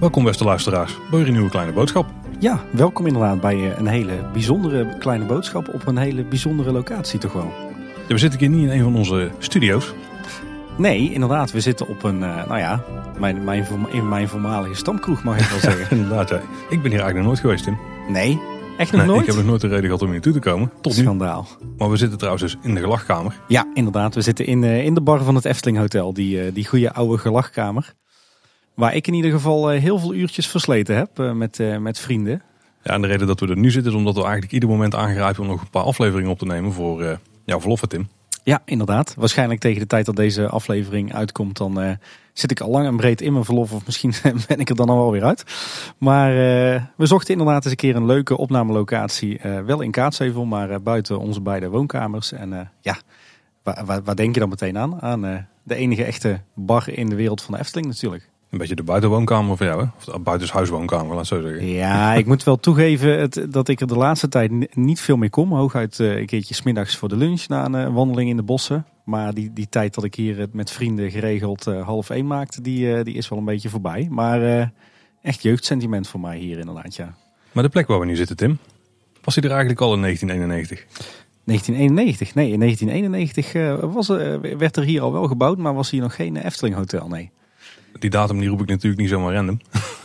Welkom beste luisteraars bij een nieuwe kleine boodschap. Ja, welkom inderdaad bij eh, een hele bijzondere kleine boodschap op een hele bijzondere locatie toch wel. Ja, we zitten hier niet in een van onze studio's. Nee, inderdaad, we zitten op een, eh, nou ja, mijn, mijn, in mijn voormalige stamkroeg mag ik wel zeggen. Inderdaad, ja. Ik ben hier eigenlijk nog nooit geweest, Tim. Nee, echt nog Nee, nooit? Ik heb nog nooit de reden gehad om hier naartoe te komen. Tot nu. Schandaal. Maar we zitten trouwens dus in de gelachkamer. Ja, inderdaad, we zitten in, eh, in de bar van het Efteling Hotel, die, eh, die goede oude gelachkamer. Waar ik in ieder geval eh, heel veel uurtjes versleten heb met, met vrienden. Ja, en de reden dat we er nu zitten is omdat we eigenlijk ieder moment aangrijpen om nog een paar afleveringen op te nemen voor jouw verlof, Tim. Ja, inderdaad. Waarschijnlijk tegen de tijd dat deze aflevering uitkomt, dan zit ik al lang en breed in mijn verlof. Of misschien ben ik er dan al wel weer uit. Maar eh, we zochten inderdaad eens een keer een leuke opnamelocatie. eh, wel in Kaatsheuvel, maar eh, buiten onze beide woonkamers. En ja, waar, waar, denk je dan meteen aan? Aan de enige echte bar in de wereld van de Efteling natuurlijk. Een beetje de buitenwoonkamer voor jou, hè? Of de buitenshuiswoonkamer, laat het zo zeggen. Ja, ik moet wel toegeven het, dat ik er de laatste tijd ni- niet veel meer kom. Hooguit eh, een keertje smiddags voor de lunch na een eh, wandeling in de bossen. Maar die, die tijd dat ik hier het met vrienden geregeld eh, half één maakte, die, eh, die is wel een beetje voorbij. Maar eh, echt jeugdsentiment voor mij hier inderdaad, ja. Maar de plek waar we nu zitten, Tim, was hij er eigenlijk al in 1991? 1991, nee, in 1991 eh, was, er- werd er hier al wel gebouwd, maar was hier nog geen Efteling Hotel, nee. Die datum die roep ik natuurlijk niet zomaar random.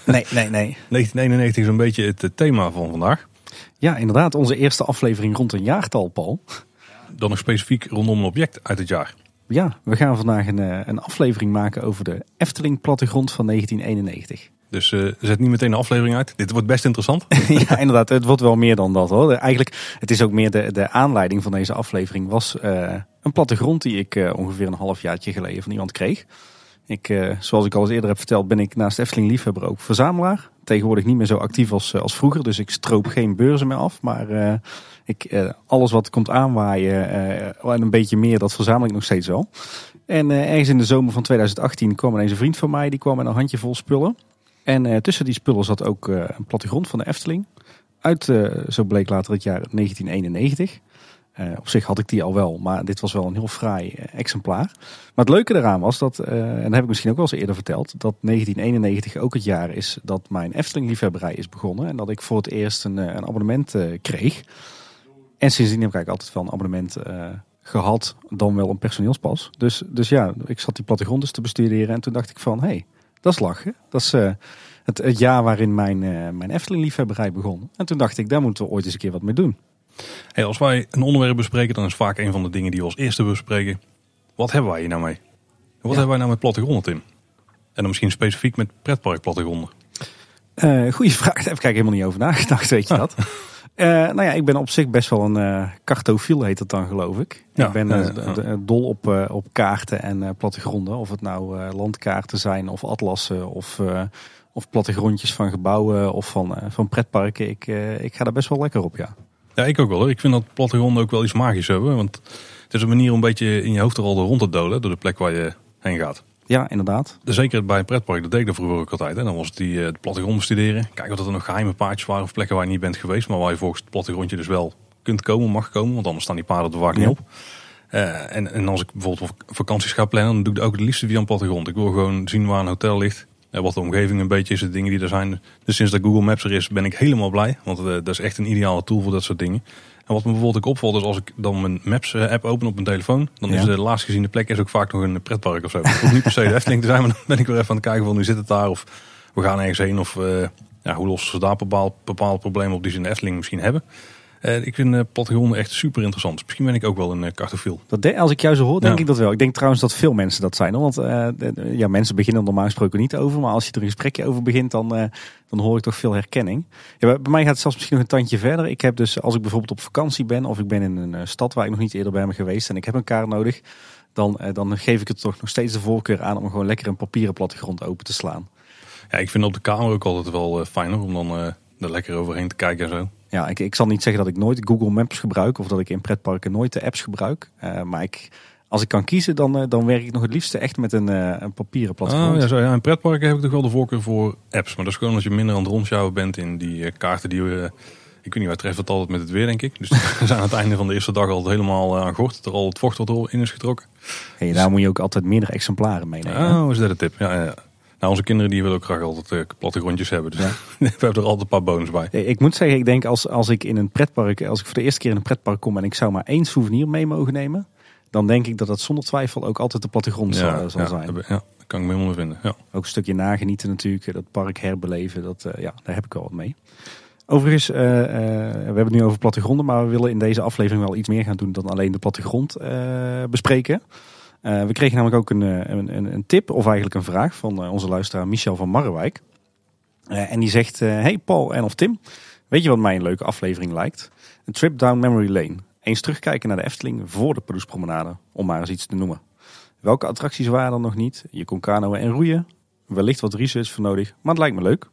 Nee, nee, nee. 1991 is een beetje het thema van vandaag. Ja, inderdaad, onze eerste aflevering rond een jaartal, Paul. Dan nog specifiek rondom een object uit het jaar. Ja, we gaan vandaag een, eh, een aflevering maken over de Efteling plattegrond van 1991. Dus eh, zet niet meteen de aflevering uit. Dit wordt best interessant. ja, inderdaad, het wordt wel meer dan dat hoor. Eigenlijk, het is ook meer de, de aanleiding van deze aflevering was eh, een plattegrond die ik ongeveer een halfjaartje geleden van iemand kreeg. Ik, eh, zoals ik al eens eerder heb verteld, ben ik naast Efteling liefhebber ook verzamelaar. Tegenwoordig niet meer zo actief als, eh, als vroeger, dus ik stroop geen beurzen meer af. Maar eh, ik, alles wat komt aanwaaien en een beetje meer, dat verzamel ik nog steeds wel. En ergens in de zomer van 2018 kwam ineens een vriend van mij, die kwam met een handjevol spullen. En tussen die spullen zat ook een plattegrond van de Efteling. Uit, zo bleek later het jaar 1991. Eh, op zich had ik die al wel, maar dit was wel een heel fraai eh, exemplaar. Maar het leuke eraan was dat, eh, en dat heb ik misschien ook wel eens eerder verteld, dat 1991 ook het jaar is dat mijn Efteling-liefhebberij is begonnen. En dat ik voor het eerst een, een abonnement kreeg. En sindsdien heb ik eigenlijk altijd wel een abonnement eh, gehad, dan wel een personeelspas. Dus, dus ja, ik zat die plattegrond te bestuderen en toen dacht ik van, hé, hey, dat is lachen. Dat is het, het jaar waarin mijn, mijn Efteling-liefhebberij begon. En toen dacht ik, daar moeten we ooit eens een keer wat mee doen. Hey, als wij een onderwerp bespreken, dan is vaak een van de dingen die we als eerste bespreken. Wat hebben wij hier nou mee? Wat hebben wij nou met plattegronden, Tim? En dan misschien specifiek met pretparkplattegronden. Eh goeie vraag, daar heb ik eigenlijk helemaal niet over nagedacht, weet je dat? Eh, nou ja, ik ben op zich best wel een eh cartofiel, heet het dan geloof ik. Ja, ik ben dol op, op kaarten en plattegronden. Of het nou landkaarten zijn of atlassen of, of plattegrondjes van gebouwen of van, van pretparken. Ik, ik ga daar best wel lekker op, ja. Ja, ik ook wel hoor. Ik vind dat plattegronden ook wel iets magisch hebben. Want het is een manier om een beetje in je hoofd er al rond te dolen door de plek waar je heen gaat. Ja, inderdaad. Zeker bij een pretpark, dat deed ik dat vroeger ook altijd. Hè. Dan was het die, eh, de plattegrond bestuderen. Kijken of er nog geheime paadjes waren of plekken waar je niet bent geweest. Maar waar je volgens het plattegrondje dus wel kunt komen, mag komen. Want anders staan die paden er vaak niet Ja. op. Eh, en, en als ik bijvoorbeeld vak- vakanties ga plannen, dan doe ik het ook het liefste via een plattegrond. Ik wil gewoon zien waar een hotel ligt. En wat de omgeving een beetje is, de dingen die er zijn. Dus sinds dat Google Maps er is, ben ik helemaal blij. Want eh, dat is echt een ideale tool voor dat soort dingen. En wat me bijvoorbeeld ook opvalt, is als ik dan mijn Maps eh, app open op mijn telefoon, dan Ja. is de laatst geziene plek is ook vaak nog een pretpark of zo. Het hoeft niet per se de Efteling te zijn, maar dan ben ik weer even aan het kijken van hoe zit het daar. Of we gaan ergens heen of eh, ja, hoe lossen ze daar bepaald, bepaalde problemen op die ze in de Efteling misschien hebben. Eh, ik vind plattegronden echt super interessant. Dus misschien ben ik ook wel een uh, cartofiel. Dat de- als ik jou zo hoor, denk Ja. ik dat wel. Ik denk trouwens dat veel mensen dat zijn. Hoor. Want de- ja, mensen beginnen normaal gesproken niet over. Maar als je er een gesprekje over begint, dan, dan hoor ik toch veel herkenning. Ja, bij- mij gaat het zelfs misschien nog een tandje verder. Ik heb dus, als ik bijvoorbeeld op vakantie ben... of ik ben in een stad waar ik nog niet eerder ben geweest... en ik heb een kaart nodig... Dan, dan geef ik het toch nog steeds de voorkeur aan... om gewoon lekker een papieren plattegrond open te slaan. Ja, ik vind op de kamer ook altijd wel fijner om dan er lekker overheen te kijken en zo. Ja, ik, ik zal niet zeggen dat ik nooit Google Maps gebruik... of dat ik in pretparken nooit de apps gebruik. Eh, maar ik, als ik kan kiezen, dan, eh, dan werk ik nog het liefste echt met een, eh, een papieren. Ah, ja, zo, ja, in pretparken heb ik toch wel de voorkeur voor apps. Maar dat is gewoon als je minder aan het rondsjouwen bent in die kaarten die, eh, Ik weet niet, wij treffen het altijd met het weer, denk ik. Dus we zijn aan het einde van de eerste dag al helemaal aan gort. Er al het vocht wat in is getrokken. Hey, daar moet je ook altijd meerdere exemplaren meenemen. Oh, is dat de tip? Ja, ja. Nou, onze kinderen die willen ook graag altijd uh, plattegrondjes hebben. Dus ja. we hebben er altijd een paar bonus bij. Ik moet zeggen, ik denk als, als ik in een pretpark, als ik voor de eerste keer in een pretpark kom en ik zou maar één souvenir mee mogen nemen, dan denk ik dat dat zonder twijfel ook altijd de plattegrond ja, zal, zal ja, zijn. Ja, dat kan ik me helemaal vinden. Ja. Ook een stukje nagenieten natuurlijk, dat park herbeleven, dat, uh, ja, daar heb ik wel wat mee. Overigens, uh, uh, we hebben het nu over plattegronden, maar we willen in deze aflevering wel iets meer gaan doen dan alleen de plattegrond bespreken. Uh, we kregen namelijk ook een, een, een, een, tip, of eigenlijk een vraag van uh, onze luisteraar Michel van Marrewijk. Uh, en die zegt, hey Paul en of Tim, weet je wat mij een leuke aflevering lijkt? Een trip down memory lane. Eens terugkijken naar de Efteling voor de Pardoespromenade, om maar eens iets te noemen. Welke attracties waren er nog niet? Je kon kanoën en roeien. Wellicht wat research voor nodig, maar het lijkt me leuk.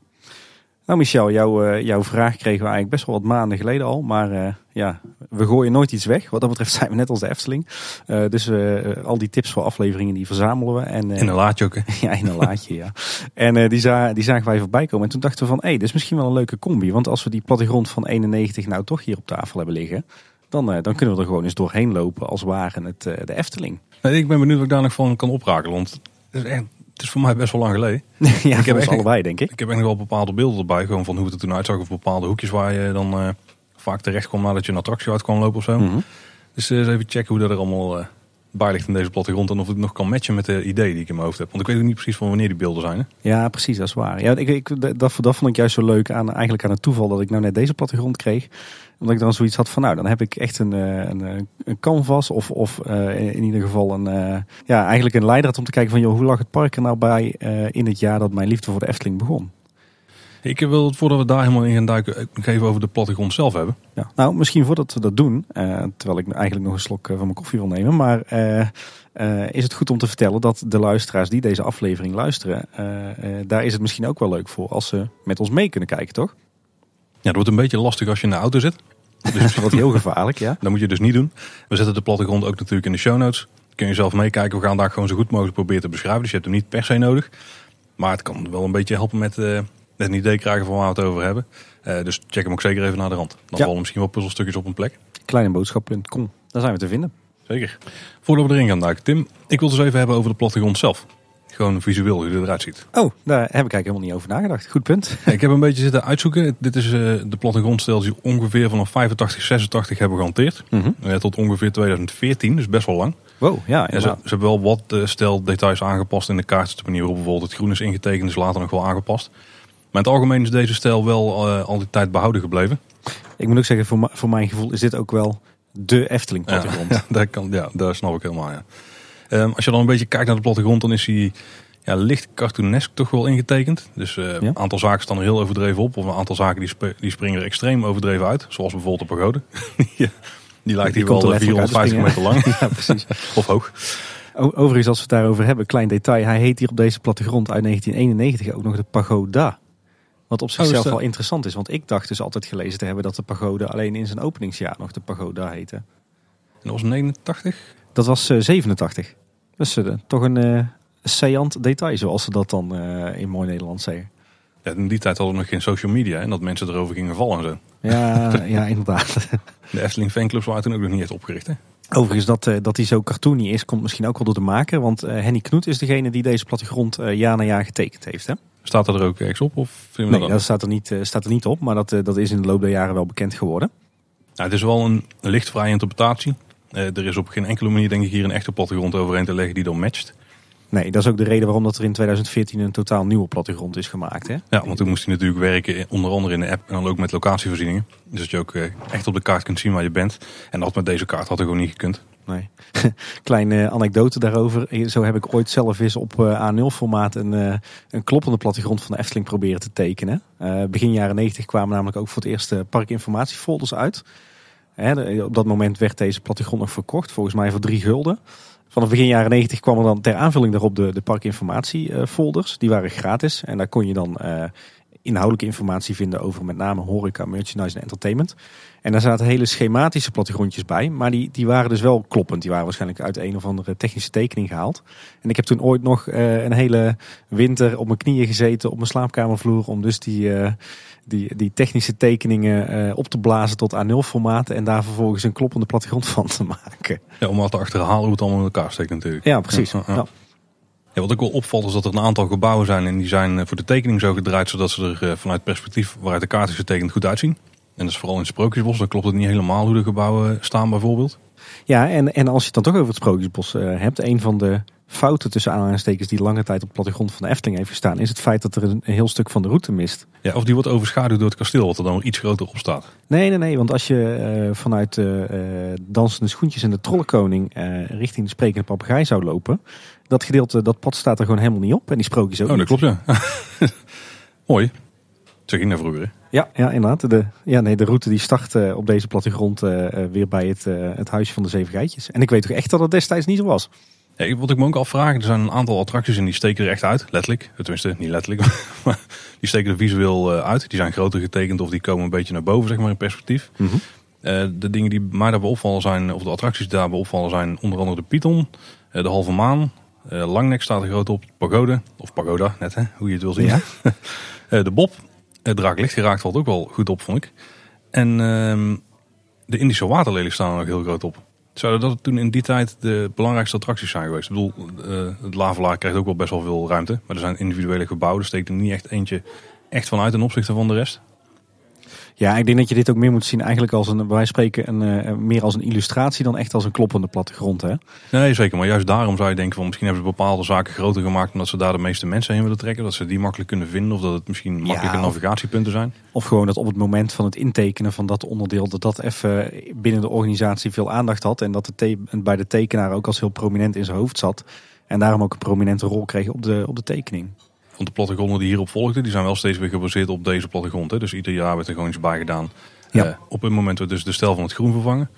Nou Michel, jou, uh, jouw vraag kregen we eigenlijk best wel wat maanden geleden al. Maar uh, ja, we gooien nooit iets weg. Wat dat betreft zijn we net als de Efteling. Uh, dus al die tips voor afleveringen die verzamelen we. En, in een laadje ook hè? ja, in een laadje ja. En die, za die zagen wij voorbij komen. En toen dachten we van, hé, hey, dit is misschien wel een leuke combi. Want als we die plattegrond van 91 nou toch hier op tafel hebben liggen. Dan, dan kunnen we er gewoon eens doorheen lopen als waren het de Efteling. ik ben benieuwd wat ik daar nog van kan oprakelen. Want het is echt het is voor mij best wel lang geleden. ja, ik heb echt allebei, denk ik. Ik heb echt nog wel bepaalde beelden erbij, gewoon van hoe het er toen uitzag. Of bepaalde hoekjes waar je dan uh, vaak terecht kwam nadat je een attractie uit kwam lopen of zo. Mm -hmm. Dus uh, eens even checken hoe dat er allemaal uh, bij ligt in deze plattegrond. En of het nog kan matchen met de idee die ik in mijn hoofd heb. Want ik weet ook niet precies van wanneer die beelden zijn. Hè? Ja, precies, dat is waar. Ja, ik, ik, dat, dat vond ik juist zo leuk aan, eigenlijk aan het toeval dat ik nou net deze plattegrond kreeg omdat ik dan zoiets had van, nou, dan heb ik echt een, een, een canvas of, of uh, in ieder geval een, ja, eigenlijk een leidraad om te kijken van, joh, hoe lag het park er nou bij in het jaar dat mijn liefde voor de Efteling begon? Ik wil het voordat we daar helemaal in gaan duiken, nog even over de plattegrond zelf hebben. Ja, nou, misschien voordat we dat doen, terwijl ik eigenlijk nog een slok van mijn koffie wil nemen, maar is het goed om te vertellen dat de luisteraars die deze aflevering luisteren, daar is het misschien ook wel leuk voor als ze met ons mee kunnen kijken, toch? Ja, dat wordt een beetje lastig als je in de auto zit. Dus dat wordt heel gevaarlijk, ja. Dat moet je dus niet doen. We zetten de plattegrond ook natuurlijk in de show notes. Kun je zelf meekijken. We gaan daar gewoon zo goed mogelijk proberen te beschrijven. Dus je hebt hem niet per se nodig. Maar het kan wel een beetje helpen met, uh, een idee krijgen van waar we het over hebben. Uh, dus check hem ook zeker even naar de rand. Dan ja. vallen misschien wel puzzelstukjes op een plek. Kleineboodschap.com, daar zijn we te vinden. Zeker. Voordat we erin gaan duiken, Tim, ik wil het eens even hebben over de plattegrond zelf. Gewoon visueel hoe het eruit ziet. Oh, daar heb ik eigenlijk helemaal niet over nagedacht. Goed punt. Ik heb een beetje zitten uitzoeken. Dit is uh, de plattegrondstijl die ongeveer vanaf 85, 86 hebben gehanteerd. Mm -hmm. uh, tot ongeveer 2014, dus best wel lang. Wow, ja. En ze, ze, hebben wel wat uh, stijldetails aangepast in de kaart. De manier waarop bijvoorbeeld het groen is ingetekend is later nog wel aangepast. Maar in het algemeen is deze stijl wel al die tijd behouden gebleven. Ik moet ook zeggen, voor, voor mijn gevoel is dit ook wel de Efteling plattegrond. Ja, daar, kan, ja, daar snap ik helemaal, ja. Um, als je dan een beetje kijkt naar de plattegrond, dan is hij ja, licht cartoonesk toch wel ingetekend. Dus uh, ja? een aantal zaken staan er heel overdreven op. Of een aantal zaken die, sp die springen er extreem overdreven uit. Zoals bijvoorbeeld de pagode. ja, die lijkt hier wel 450 meter lang. ja, precies. of hoog. Overigens, als we het daarover hebben, klein detail. Hij heet hier op deze plattegrond uit 1991 ook nog de pagoda. Wat op zichzelf oh, wel interessant is. Want ik dacht dus altijd gelezen te hebben dat de pagode alleen in zijn openingsjaar nog de pagoda heette. En dat was 89? Dat was uh, 87. Dus uh, toch een, uh, detail, zoals ze dat dan in mooi Nederlands zeggen. Ja, in die tijd hadden we nog geen social media en dat mensen erover gingen vallen en zo. Ja, ja inderdaad. De Efteling fanclubs waren toen ook nog niet echt opgericht. Hè? Overigens, dat, dat hij zo cartoony is, komt misschien ook wel door de maker. Want Henny Knoet is degene die deze plattegrond jaar na jaar getekend heeft. Hè? Staat dat er ook ergens op? Of nee, dat, dat staat, er niet, staat er niet op. Maar dat, dat is in de loop der jaren wel bekend geworden. Nou, het is wel een lichtvrije interpretatie. er is op geen enkele manier denk ik hier een echte plattegrond overheen te leggen die dan matcht. Nee, dat is ook de reden waarom dat er in 2014 een totaal nieuwe plattegrond is gemaakt. Hè? Ja, want toen moest hij natuurlijk werken, onder andere in de app en dan ook met locatievoorzieningen. Dus dat je ook echt op de kaart kunt zien waar je bent. En dat met deze kaart had ik gewoon niet gekund. Nee. Kleine anekdote daarover. Zo heb ik ooit zelf eens op A0 formaat een, een kloppende plattegrond van de Efteling proberen te tekenen. Uh, begin jaren 90 kwamen namelijk ook voor het eerst parkinformatiefolders uit. Hè, op dat moment werd deze plattegrond nog verkocht, volgens mij voor drie gulden. Vanaf begin jaren 90 kwam er dan ter aanvulling daarop de, de parkinformatiefolders. Die waren gratis en daar kon je dan inhoudelijke informatie vinden over met name horeca, merchandise en entertainment. En daar zaten hele schematische plattegrondjes bij, maar die, die waren dus wel kloppend. Die waren waarschijnlijk uit een of andere technische tekening gehaald. En ik heb toen ooit nog uh, een hele winter op mijn knieën gezeten op mijn slaapkamervloer om dus die, uh, die, die technische tekeningen uh, op te blazen tot A0 formaten en daar vervolgens een kloppende plattegrond van te maken. Ja, om wat te achterhalen hoe het allemaal in elkaar steekt natuurlijk. Ja, precies. Ja, ja. Ja, wat ook wel opvalt is dat er een aantal gebouwen zijn en die zijn voor de tekening zo gedraaid zodat ze er vanuit perspectief waaruit de kaart is getekend goed uitzien. En dat is vooral in Sprookjesbos, dan klopt het niet helemaal hoe de gebouwen staan bijvoorbeeld. Ja, en, en als je het dan toch over het Sprookjesbos uh, hebt, een van de fouten tussen aanhalingstekens die lange tijd op de plattegrond van de Efteling heeft gestaan, is het feit dat er een, heel stuk van de route mist. Ja, of die wordt overschaduwd door het kasteel, wat er dan iets groter op staat. Nee, nee, nee, want als je uh, vanuit uh, Dansende Schoentjes en de Trollenkoning richting de Sprekende Papegaai zou lopen, dat gedeelte, dat pad staat er gewoon helemaal niet op en die sprookjes ook Oh, niet. dat klopt ja. Mooi. Zo ging naar vroeger. Hè? Ja, ja, inderdaad. De, ja, nee, de route die start uh, op deze plattegrond uh, weer bij het, uh, het huisje van de Zeven Geitjes. En ik weet toch echt dat het destijds niet zo was. Ja, wat ik me ook afvraag, er zijn een aantal attracties en die steken er echt uit. Letterlijk. Tenminste, niet letterlijk. Maar die steken er visueel uit. Die zijn groter getekend of die komen een beetje naar boven, zeg maar, in perspectief. Mm -hmm. de dingen die mij daarbij opvallen zijn, of de attracties die daarbij opvallen zijn, onder andere de Python, de Halve Maan. Langnek staat er groot op. Pagode, of Pagoda, net hè, hoe je het wil zien. Ja. de Bob, het draak licht geraakt valt ook wel goed op, vond ik. En uh, de Indische waterlelies staan er ook heel groot op. Zouden dat toen in die tijd de belangrijkste attracties zijn geweest? Ik bedoel, uh, het Lavelaar krijgt ook wel best wel veel ruimte. Maar er zijn individuele gebouwen. Er steekt er niet echt eentje echt vanuit ten opzichte van de rest. Ja, ik denk dat je dit ook meer moet zien eigenlijk als een, wij spreken, een, uh, meer als een illustratie dan echt als een kloppende plattegrond. Hè? Nee, zeker. Maar juist daarom zou je denken van misschien hebben ze bepaalde zaken groter gemaakt omdat ze daar de meeste mensen heen willen trekken. Dat ze die makkelijk kunnen vinden of dat het misschien makkelijke Ja, navigatiepunten zijn. Of gewoon dat op het moment van het intekenen van dat onderdeel, dat dat even binnen de organisatie veel aandacht had. En dat het te- bij de tekenaar ook als heel prominent in zijn hoofd zat. En daarom ook een prominente rol kreeg op de, op de tekening. Want de plattegronden die hierop volgden, die zijn wel steeds weer gebaseerd op deze plattegrond. Hè. Dus ieder jaar werd er gewoon iets bij gedaan. Ja. Eh, op een moment werd dus de stijl van het groen vervangen.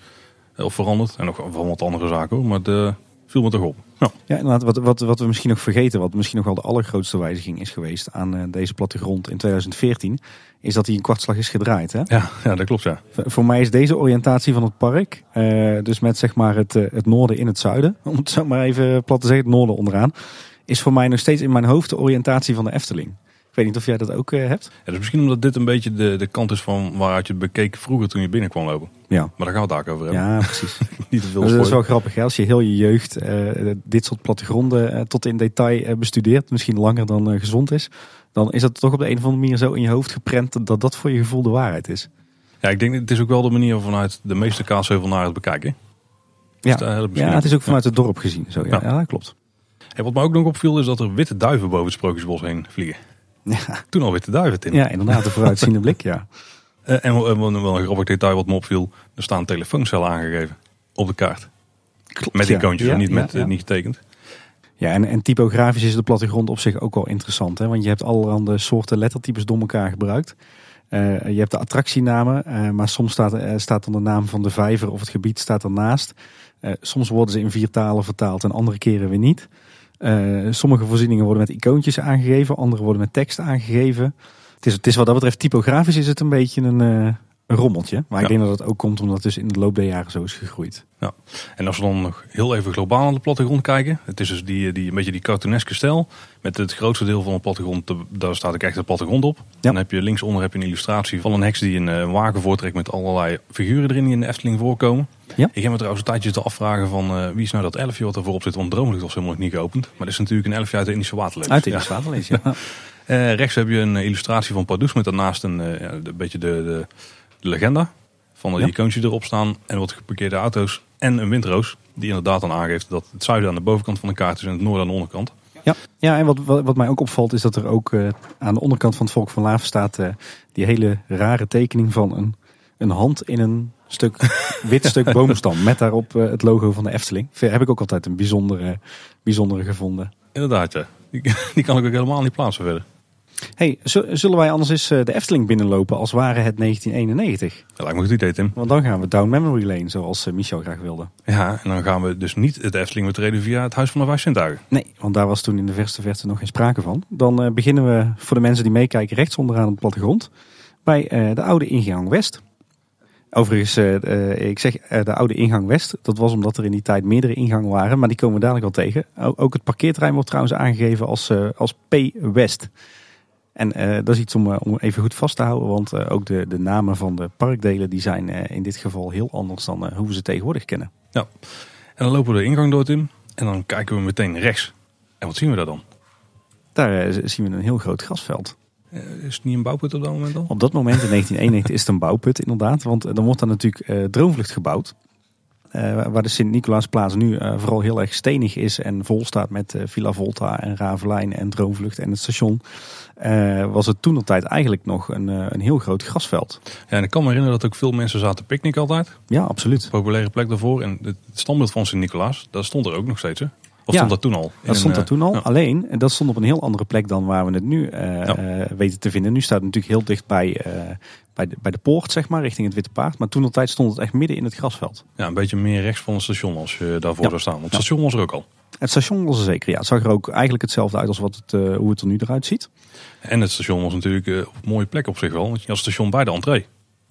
eh, of veranderd. En nog van wat andere zaken hoor. Maar de viel me toch op. Ja. Ja, inderdaad. Wat, wat, wat we misschien nog vergeten, wat misschien nog wel de allergrootste wijziging is geweest aan eh, deze plattegrond in 2014, is dat hij een kwartslag is gedraaid. Hè? Ja, ja, dat klopt ja. V- Voor mij is deze oriëntatie van het park, dus met zeg maar het, het noorden in het zuiden, om het zo maar even plat te zeggen, het noorden onderaan, is voor mij nog steeds in mijn hoofd de oriëntatie van de Efteling. Ik weet niet of jij dat ook eh, hebt. Ja, dus misschien omdat dit een beetje de, de kant is van waaruit je het bekeek vroeger toen je binnen kwam lopen. Ja, Maar daar gaan we het ook over hebben. ja precies. Niet te veel dat is wel grappig. Hè? Als je heel je jeugd eh, dit soort plattegronden eh, tot in detail bestudeert, misschien langer dan gezond is, dan is dat toch op de een of andere manier zo in je hoofd geprent dat dat voor je gevoel de waarheid is. Ja, ik denk het is ook wel de manier vanuit de meeste kaasheuvel het bekijken. Ja, Dus ja het is ook vanuit het dorp gezien. Zo, ja, Ja. ja. dat klopt. Wat me ook nog opviel is dat er witte duiven boven het Sprookjesbos heen vliegen. Ja, Toen al witte duiven, Tim. ja inderdaad, de vooruitziende blik, ja. Eh, en wel, wel- wel een grappig detail wat me opviel. Er staan telefooncellen aangegeven op de kaart. Klopt, Met icoontjes Ja, en niet, met, eh, niet getekend. Ja, en, en typografisch is de plattegrond op zich ook wel interessant. Hè? Want je hebt allerhande soorten lettertypes door elkaar gebruikt. Eh, je hebt de attractienamen, eh, maar soms staat, eh, staat dan de naam van de vijver of het gebied staat ernaast. Eh, soms worden ze in vier talen vertaald en andere keren weer niet. Eh, sommige voorzieningen worden met icoontjes aangegeven, andere worden met tekst aangegeven. Het is, het is wat dat betreft typografisch is het een beetje een, eh, een rommeltje. Maar ik Ja. denk dat het ook komt omdat het dus in de loop der jaren zo is gegroeid. En als we dan nog heel even globaal aan de plattegrond kijken. Het is dus die, die, een beetje die cartooneske stijl. Met het grootste deel van de plattegrond, de- daar staat ook echt de plattegrond op. Dan heb je linksonder heb je een illustratie van een heks die een eh, wagen voortrekt met allerlei figuren erin die in de Efteling voorkomen. Ja. Ik heb me trouwens een tijdje te afvragen van eh, wie is nou dat elfje wat er voorop zit. Want Droomlicht was helemaal nog niet geopend. Maar dat is natuurlijk een elfje uit de Indische Waterleus. Uit de Ja. Waterlees, ja. Eh, rechts heb je een illustratie van Pardoes met daarnaast een, ja, een beetje de, de, de legenda. Van de Ja. icoontje erop staan en wat geparkeerde auto's. En een windroos die inderdaad dan aangeeft dat het zuiden aan de bovenkant van de kaart is en het noorden aan de onderkant. Ja, ja en wat, wat, wat mij ook opvalt is dat er ook eh, aan de onderkant van het volk van Laaf staat eh, die hele rare tekening van een, een hand in een stuk wit stuk boomstam. Met daarop eh, het logo van de Efteling. Heb ik ook altijd een bijzondere, bijzondere gevonden. Inderdaad, ja. Die, die kan ik ook helemaal niet plaatsen verder. Hey, zullen wij anders eens eh, de Efteling binnenlopen als ware het 1991? Dat lijkt me een goed idee, Tim. Want dan gaan we down memory lane, zoals eh, Michel graag wilde. Ja, en dan gaan we dus niet het Efteling betreden via het Huis van de Vijf. Nee, want daar was toen in de verste verte nog geen sprake van. Dan eh, beginnen we voor de mensen die meekijken rechts onderaan op de plattegrond bij de oude ingang West. Overigens, ik zeg de oude ingang West. Dat was omdat er in die tijd meerdere ingangen waren, maar die komen we dadelijk wel tegen. Ook het parkeerterrein wordt trouwens aangegeven als, als P West. En eh, dat is iets om, eh, om even goed vast te houden, want eh, ook de, de namen van de parkdelen die zijn in dit geval heel anders dan hoe we ze tegenwoordig kennen. En dan lopen we de ingang door, Tim. En dan kijken we meteen rechts. En wat zien we daar dan? Daar zien we een heel groot grasveld. Is het niet een bouwput op dat moment al? Op dat moment in 1991 is het een bouwput inderdaad. Want dan wordt daar natuurlijk Droomvlucht gebouwd. Waar de Sint-Nicolaasplaats nu vooral heel erg stenig is en vol staat met Villa Volta en Ravelijn en Droomvlucht en het station. Eh, was het toen nog tijd eigenlijk nog een, eh, een heel groot grasveld. Ja, en ik kan me herinneren dat ook veel mensen zaten picknick altijd. Ja, absoluut. Populaire plek daarvoor. En het standbeeld van Sint-Nicolaas, dat stond er ook nog steeds. Hè? Of Ja, stond dat toen al? Dat stond een, er toen al. ja. Alleen, en dat stond op een heel andere plek dan waar we het nu eh, Ja. eh, weten te vinden. Nu staat het natuurlijk heel dicht bij, eh, bij, de, bij de poort, zeg maar, richting het Witte Paard. Maar toen nog tijd stond het echt midden in het grasveld. Ja, een beetje meer rechts van het station als je daarvoor zou staan. Want het station was er ook al. Het station was er zeker, ja. Het zag er ook eigenlijk hetzelfde uit als wat het, eh, hoe het er nu eruit ziet. En het station was natuurlijk eh, op een mooie plek op zich wel. Want je had het station bij de entree.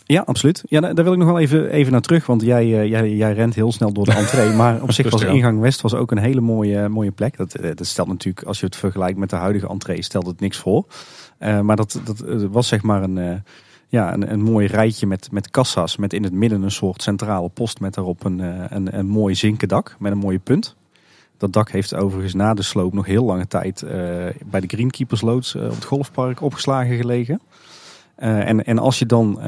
Ja, absoluut. Ja, daar wil ik nog wel even, even naar terug, want jij, eh, jij, jij rent heel snel door de entree. Maar op zich was de ingang West was ook een hele mooie, mooie plek. Dat, eh, dat stelt natuurlijk, als je het vergelijkt met de huidige entree, stelt het niks voor. Maar dat, dat was zeg maar een, ja, een, een mooi rijtje met, met kassa's. Met in het midden een soort centrale post met daarop een, een, een mooi zinken dak met een mooie punt. Dat dak heeft overigens na de sloop nog heel lange tijd eh, bij de Greenkeepers Loods eh, op het golfpark opgeslagen gelegen. Eh, en, en als je dan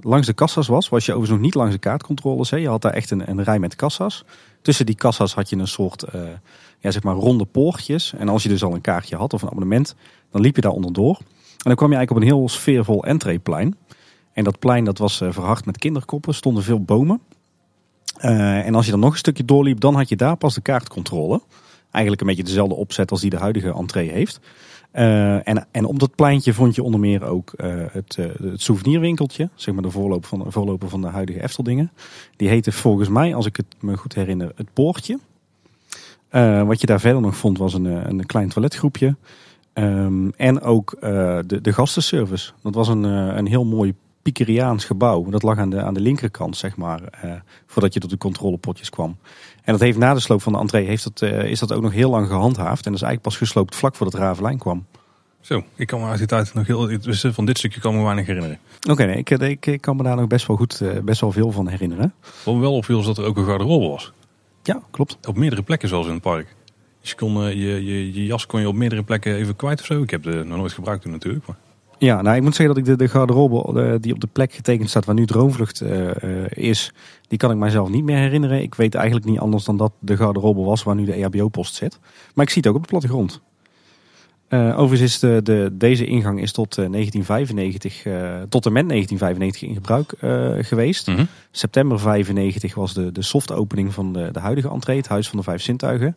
langs de kassa's was, was je overigens nog niet langs de kaartcontroles. Hè. Je had daar echt een, een rij met kassa's. Tussen die kassa's had je een soort ja, zeg maar ronde poortjes. En als je dus al een kaartje had of een abonnement, dan liep je daar onderdoor. En dan kwam je eigenlijk op een heel sfeervol entreeplein. En dat plein dat was verhard met kinderkoppen, stonden veel bomen. Eh, en als je dan nog een stukje doorliep, dan had je daar pas de kaartcontrole. Eigenlijk een beetje dezelfde opzet als die de huidige entree heeft. Eh, en, en op dat pleintje vond je onder meer ook eh, het, het souvenirwinkeltje. Zeg maar de voorloper van, de voorloper van de huidige Efteldingen. Die heette volgens mij, als ik het me goed herinner, het Poortje. Wat je daar verder nog vond was een, een klein toiletgroepje. Ehm, en ook de, de gastenservice. Dat was een, een heel mooi Pikeriaans gebouw. Dat lag aan de, aan de linkerkant, zeg maar, eh, voordat je tot de controlepotjes kwam. En dat heeft na de sloop van de entree heeft dat, eh, is dat ook nog heel lang gehandhaafd. En dat is eigenlijk pas gesloopt vlak voordat Ravelijn kwam. Zo, ik kan me uit die tijd nog heel... dus Van dit stukje kan me weinig herinneren. Oké, nee, ik, ik, ik kan me daar nog best wel goed, eh, best wel veel van herinneren. Wat me wel opviel is dat er ook een garderobe was. Ja, klopt. Op meerdere plekken zelfs in het park. Dus je, kon, eh, je, je, je jas kon je op meerdere plekken even kwijt of zo. Ik heb de nog nooit gebruikt toen natuurlijk. Maar Ja, nou ik moet zeggen dat ik de, de garderobe die op de plek getekend staat waar nu Droomvlucht eh, eh, is, die kan ik mijzelf niet meer herinneren. Ik weet eigenlijk niet anders dan dat de garderobe was waar nu de EHBO-post zit. Maar ik zie het ook op de plattegrond. Eh, overigens is de, de, deze ingang is tot eh, 1995, eh, tot en met 1995 in gebruik geweest. Mhm. September 95 was de, de soft opening van de, de huidige entree, het Huis van de Vijf Zintuigen.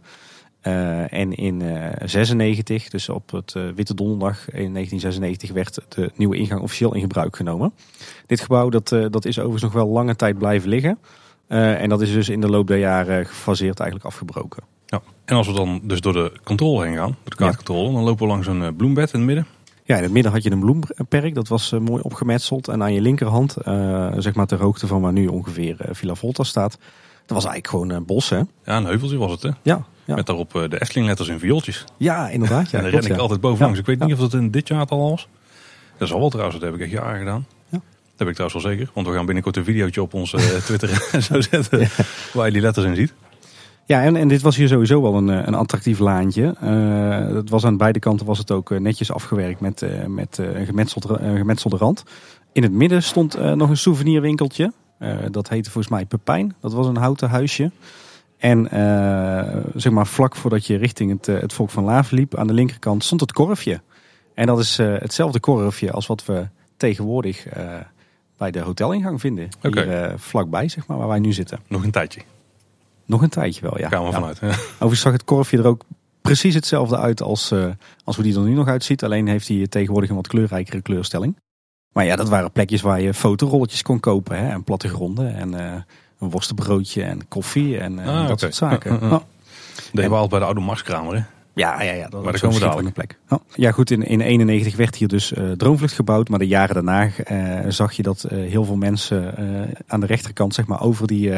Eh, en in eh 96, dus op het eh, Witte Donderdag in 1996, werd de nieuwe ingang officieel in gebruik genomen. Dit gebouw dat, eh, dat is overigens nog wel lange tijd blijven liggen. Eh, en dat is dus in de loop der jaren gefaseerd eigenlijk afgebroken. ja. En als we dan dus door de controle heen gaan, door de kaartcontrole, dan lopen we langs een eh, bloembed in het midden. Ja, in het midden had je een bloemperk, dat was eh, mooi opgemetseld. En aan je linkerhand, eh, zeg maar ter hoogte van waar nu ongeveer eh, Villa Volta staat, dat was eigenlijk gewoon een bos hè. Ja, een heuveltje was het hè. Ja, ja. Met daarop eh, de Efteling letters in viooltjes. ja inderdaad. Ja, en daar klopt, ren ik ja. altijd bovenlangs. Ik weet niet of dat in dit jaar het al was. Dat is al wel trouwens, dat heb ik echt jaren gedaan. Ja. Dat heb ik trouwens wel zeker. Want we gaan binnenkort een videootje op onze eh, Twitter en zo zetten. Waar je die letters in ziet. Ja, en, en dit was hier sowieso wel een, eh, een attractief laantje. Eh, het was aan beide kanten was het ook netjes afgewerkt met, met een, gemetselde, een gemetselde rand. In het midden stond nog een souvenirwinkeltje. Dat heette volgens mij Pepijn. Dat was een houten huisje. En eh, zeg maar vlak voordat je richting het, eh, het Volk van Laven liep, aan de linkerkant stond het korfje. En dat is eh, hetzelfde korfje als wat we tegenwoordig bij de hotelingang vinden. Hier vlakbij, zeg maar, waar wij nu zitten. Nog een tijdje. Nog een tijdje wel, ja. Gaan we Ja. vanuit. Ja. Overigens zag het korfje er ook precies hetzelfde uit als, uh, als hoe die er nu nog uitziet. Alleen heeft hij tegenwoordig een wat kleurrijkere kleurstelling. Maar ja, dat waren plekjes waar je fotorolletjes kon kopen. Hè, en plattegronden en uh, een worstenbroodje en koffie en ah, dat soort zaken. Uh, uh, oh. bij de oude Marskramer hè? Ja, ja, ja, dat was een plek. Oh. Ja, goed, in, in 91 werd hier dus uh, Droomvlucht gebouwd. Maar de jaren daarna uh, zag je dat uh, heel veel mensen aan de rechterkant, zeg maar, over die,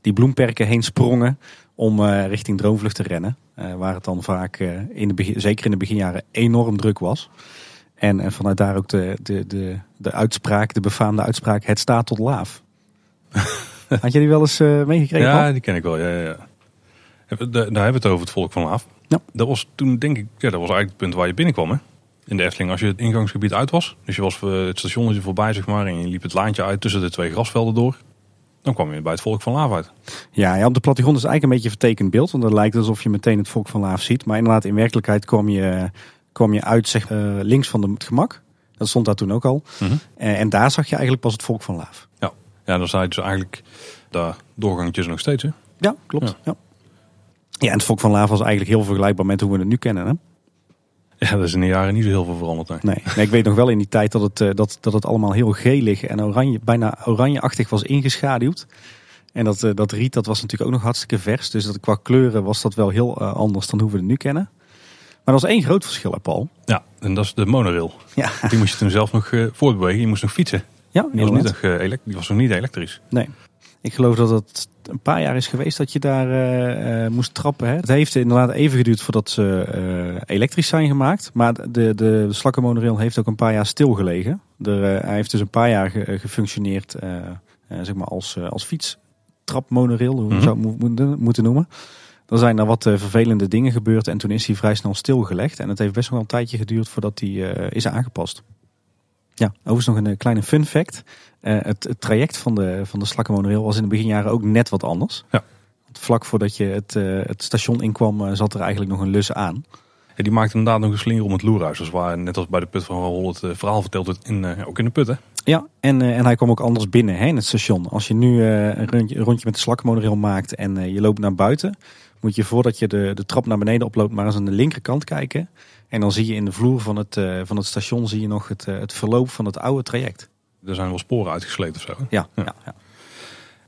die bloemperken heen sprongen om richting Droomvlucht te rennen. waar het dan vaak, in de begin, zeker in de beginjaren, enorm druk was. En vanuit daar ook de, de, de, de uitspraak, de befaamde uitspraak, het staat tot laaf. Had je die wel eens meegekregen? Ja, die ken ik wel, ja, ja. Daar hebben we het over het volk van Laaf. Ja. Dat was toen denk ik, ja, dat was eigenlijk het punt waar je binnenkwam hè? in de Efteling. Als je het ingangsgebied uit was, dus je was het stationnetje voorbij zeg maar en je liep het laantje uit tussen de twee grasvelden door. Dan kwam je bij het volk van Laaf uit. Ja, ja op de plattegrond is eigenlijk een beetje een vertekend beeld. Want dan lijkt het alsof je meteen het volk van Laaf ziet. Maar inderdaad, in werkelijkheid kwam je, kwam je uit zeg, uh, links van de, het gemak. Dat stond daar toen ook al. Mhm. en, en daar zag je eigenlijk pas het volk van Laaf. Ja, ja dan je dus eigenlijk, daar doorgangetjes nog steeds hè? Ja, klopt. ja. Ja, en het Volk van Laaf was eigenlijk heel vergelijkbaar met hoe we het nu kennen. Hè? Ja, dat is in de jaren niet zo heel veel veranderd. Nee. Nee, ik weet nog wel in die tijd dat het, eh, dat, dat het allemaal heel gelig en oranje, bijna oranjeachtig was ingeschaduwd. En dat, eh, dat riet dat was natuurlijk ook nog hartstikke vers. Dus dat, qua kleuren was dat wel heel uh, anders dan hoe we het nu kennen. Maar dat was één groot verschil, hè, Paul. Ja, en dat is de monorail. Ja. Die moest je toen zelf nog voortbewegen. Je moest nog fietsen. Ja, die was, niet nog, uh, die was nog niet elektrisch. Nee. Ik geloof dat het een paar jaar is geweest dat je daar uh, moest trappen. Hè. Het heeft inderdaad even geduurd voordat ze uh, elektrisch zijn gemaakt. Maar de, de slakkenmonorail heeft ook een paar jaar stilgelegen. Er, hij heeft dus een paar jaar ge, gefunctioneerd zeg maar als, als fietstrapmonorail, hoe we mm -hmm. zou moeten noemen. Er zijn er wat vervelende dingen gebeurd en toen is hij vrij snel stilgelegd. En het heeft best wel een tijdje geduurd voordat hij is aangepast. Ja, overigens nog een kleine fun fact. Uh, het, het, traject van de, van de slakkenmonorail was in de beginjaren ook net wat anders. Ja. Vlak voordat je het, uh, het station inkwam uh, zat er eigenlijk nog een lus aan. Ja, die maakte inderdaad nog een slinger om het loerhuis. Dus waar net als bij de put van Rol het verhaal vertelt het in, ook in de put hè? Ja, en, en hij kwam ook anders binnen hè, in het station. Als je nu een rondje, rondje, met de slakkenmonorail maakt en je loopt naar buiten... moet je voordat je de, de trap naar beneden oploopt maar eens aan de linkerkant kijken... En dan zie je in de vloer van het, van het station zie je nog het, het verloop van het oude traject. Er zijn wel sporen uitgesleten of zo. Ja, ja. ja,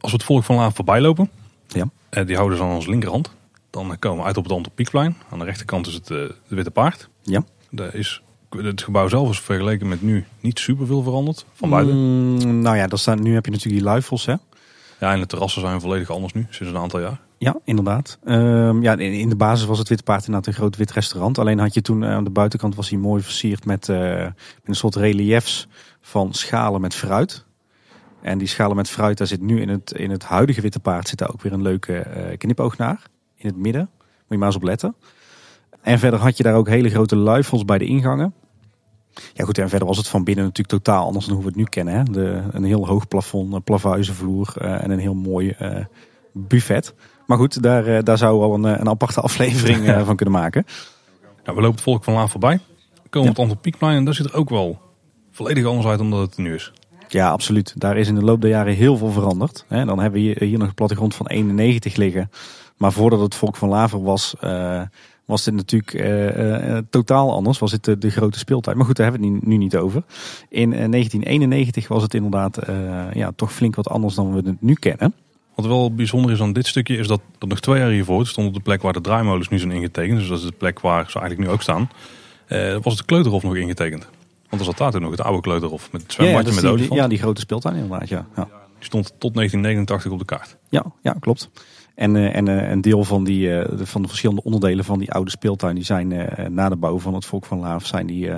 Als we het volk van Laaf voorbij lopen, ja. Eh, die houden ze aan onze linkerhand. Dan komen we uit op het Antropiekplein. Aan de rechterkant is het uh, de Witte Paard. Ja. Daar is, het gebouw zelf is vergeleken met nu niet super veel veranderd van buiten. Mm, nou ja, dat staan, nu heb je natuurlijk die luifels hè. Ja, en de terrassen zijn volledig anders nu, sinds een aantal jaar. Ja, inderdaad. Um, ja, in, de basis was het Witte Paard inderdaad een groot wit restaurant. Alleen had je toen uh, aan de buitenkant was hij mooi versierd met, uh, met een soort reliefs van schalen met fruit. En die schalen met fruit, daar zit nu in het, in het huidige Witte Paard zit daar ook weer een leuke uh, knipoog naar. In het midden. Moet je maar eens op letten. En verder had je daar ook hele grote luifels bij de ingangen. Ja goed, en verder was het van binnen natuurlijk totaal anders dan hoe we het nu kennen. Hè? De, een heel hoog plafond, een plavuizenvloer en een heel mooi buffet. Maar goed, daar, daar zou we al een, een aparte aflevering van kunnen maken. Nou, we lopen het volk van laag voorbij. We komen op het Piekplein en daar zit er ook wel volledig anders uit dan dat het nu is. Ja, absoluut. Daar is in de loop der jaren heel veel veranderd. Dan hebben we hier nog een plattegrond van 91 liggen. Maar voordat het volk van Laver was, was dit natuurlijk totaal anders. Was het de, grote speeltuin. Maar goed, daar hebben we het nu, niet over. In 1991 was het inderdaad ja, toch flink wat anders dan we het nu kennen. Wat wel bijzonder is aan dit stukje is dat, dat nog twee jaar hiervoor stond op de plek waar de draaimolens nu zijn ingetekend. Dus dat is de plek waar ze eigenlijk nu ook staan. was het kleuterhof nog ingetekend. Want er zat daar toen nog het oude kleuterhof met het zwembadje ja, met die, olifant. Ja, die grote speeltuin inderdaad, ja. ja. Die stond tot 1989 op de kaart. Ja, ja klopt. En, uh, en uh, een deel van, die, uh, van de verschillende onderdelen van die oude speeltuin... die zijn na de bouw van het Volk van Laaf... zijn die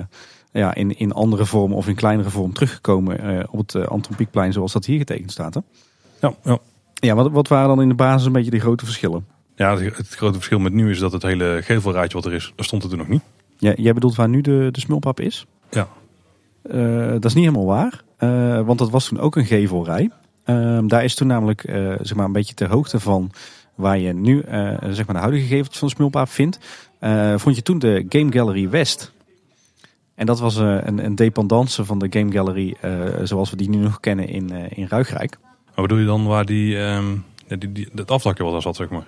ja, in, in andere vorm of in kleinere vorm teruggekomen op het Anton Pieckplein... zoals dat hier getekend staat. Hè? Ja, ja. Ja wat, wat waren dan in de basis een beetje die grote verschillen? Ja, het, grote verschil met nu is dat het hele gevelrijtje wat er is... daar stond het er nog niet. Ja, jij bedoelt waar nu de, de smulpap is? Ja. Uh, dat is niet helemaal waar. Uh, want dat was toen ook een gevelrij. Uh, daar is toen namelijk zeg maar een beetje ter hoogte van waar je nu zeg maar de huidige geveltjes van de Smulpaap vindt. vond je toen de Game Gallery West. En dat was een, een dependance van de Game Gallery zoals we die nu nog kennen in, in Ruigrijk. Maar bedoel je dan waar die, um, die, die, het afdakje wat daar zat, zeg maar?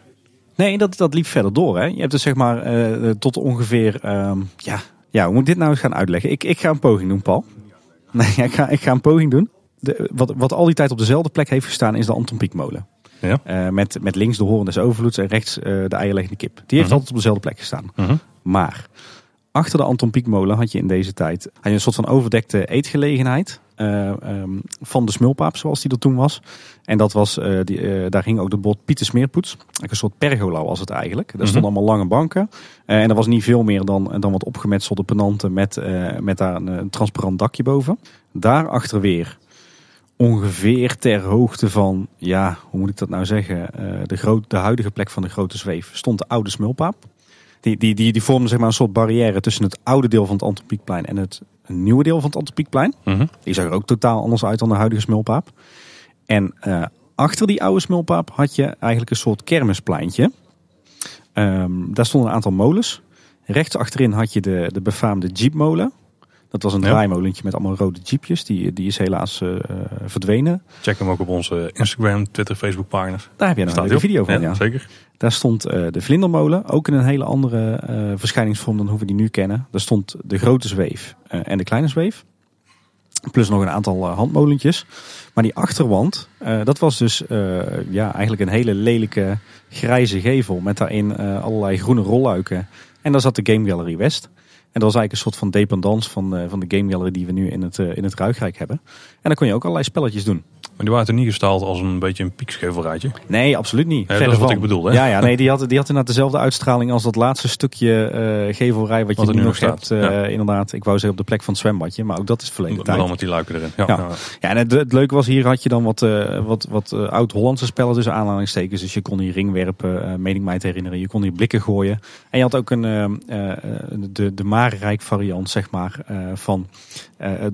Nee, dat, dat liep verder door. Hè. Je hebt dus zeg maar eh, tot ongeveer... ehm, ja, ja, hoe moet ik dit nou eens gaan uitleggen? Ik, ik ga een poging doen, Paul. Nee, ik ga, ik ga een poging doen. De, wat, wat al die tijd op dezelfde plek heeft gestaan is de Anton Pieckmolen. Ja. Eh, met, met links de hoorn des overvloeds en rechts eh, de eierleggende kip. Die heeft Mhm. altijd op dezelfde plek gestaan. Mhm. Maar achter de Anton Pieckmolen had je in deze tijd had je een soort van overdekte eetgelegenheid. Eh, ehm, van de smulpaap, zoals die er toen was. En dat was, eh, die, eh, daar hing ook de bord Pieter Smeerpoets. Een soort pergola was het eigenlijk. Daar stonden allemaal lange banken. En er was niet veel meer dan, dan wat opgemetselde penanten met, met daar een, een transparant dakje boven. Daarachter weer ongeveer ter hoogte van, ja, hoe moet ik dat nou zeggen? de, groot, de huidige plek van de grote zweef stond de oude smulpaap. Die, die, die, die vormde zeg maar een soort barrière tussen het oude deel van het Antropiekplein en het nieuwe deel van het Antropiekplein. Mhm. Die zag er ook totaal anders uit dan de huidige smulpaap. En eh, achter die oude smulpaap had je eigenlijk een soort kermispleintje. Ehm, daar stonden een aantal molens. Rechts achterin had je de, de befaamde jeepmolen. Dat was een draaimolentje met allemaal rode jeepjes. Die, die is helaas eh, verdwenen. Check hem ook op onze Instagram, Twitter, Facebook pagina's. Daar heb je een hij op? video van. Ja. Zeker. Daar stond eh, de vlindermolen, ook in een hele andere eh, verschijningsvorm dan hoe we die nu kennen. Daar stond de grote zweef en de kleine zweef. Plus nog een aantal handmolentjes. Maar die achterwand, dat was dus ja, eigenlijk een hele lelijke grijze gevel. Met daarin allerlei groene rolluiken. En daar zat de Game Gallery West. En dat was eigenlijk een soort van dependance van, eh, van de Game Gallery die we nu in het, eh, in het Ruigrijk hebben. En dan kon je ook allerlei spelletjes doen. Maar die waren toen niet gestald als een beetje een piekschevelrijtje. Nee, absoluut niet. dat Verre is wat van. ik bedoel, hè? Ja, ja nee, die had, die had inderdaad dezelfde uitstraling als dat laatste stukje eh, gevelrij wat, Wat je er nu nu nog nog hebt. staat, eh, ja. Inderdaad, ik wou zeggen op de plek van het zwembadje, maar ook dat is verleden tijd. dan met die luiken erin. Ja. Ja. Ja. Ja, en het, het leuke was, hier had je dan wat, eh, wat, wat oud-Hollandse spellen tussen aanhalingstekens. Dus je kon hier ring werpen, eh meen ik mij te herinneren. Je kon hier blikken gooien. En je had ook een, de, de Marenrijk variant, zeg maar, van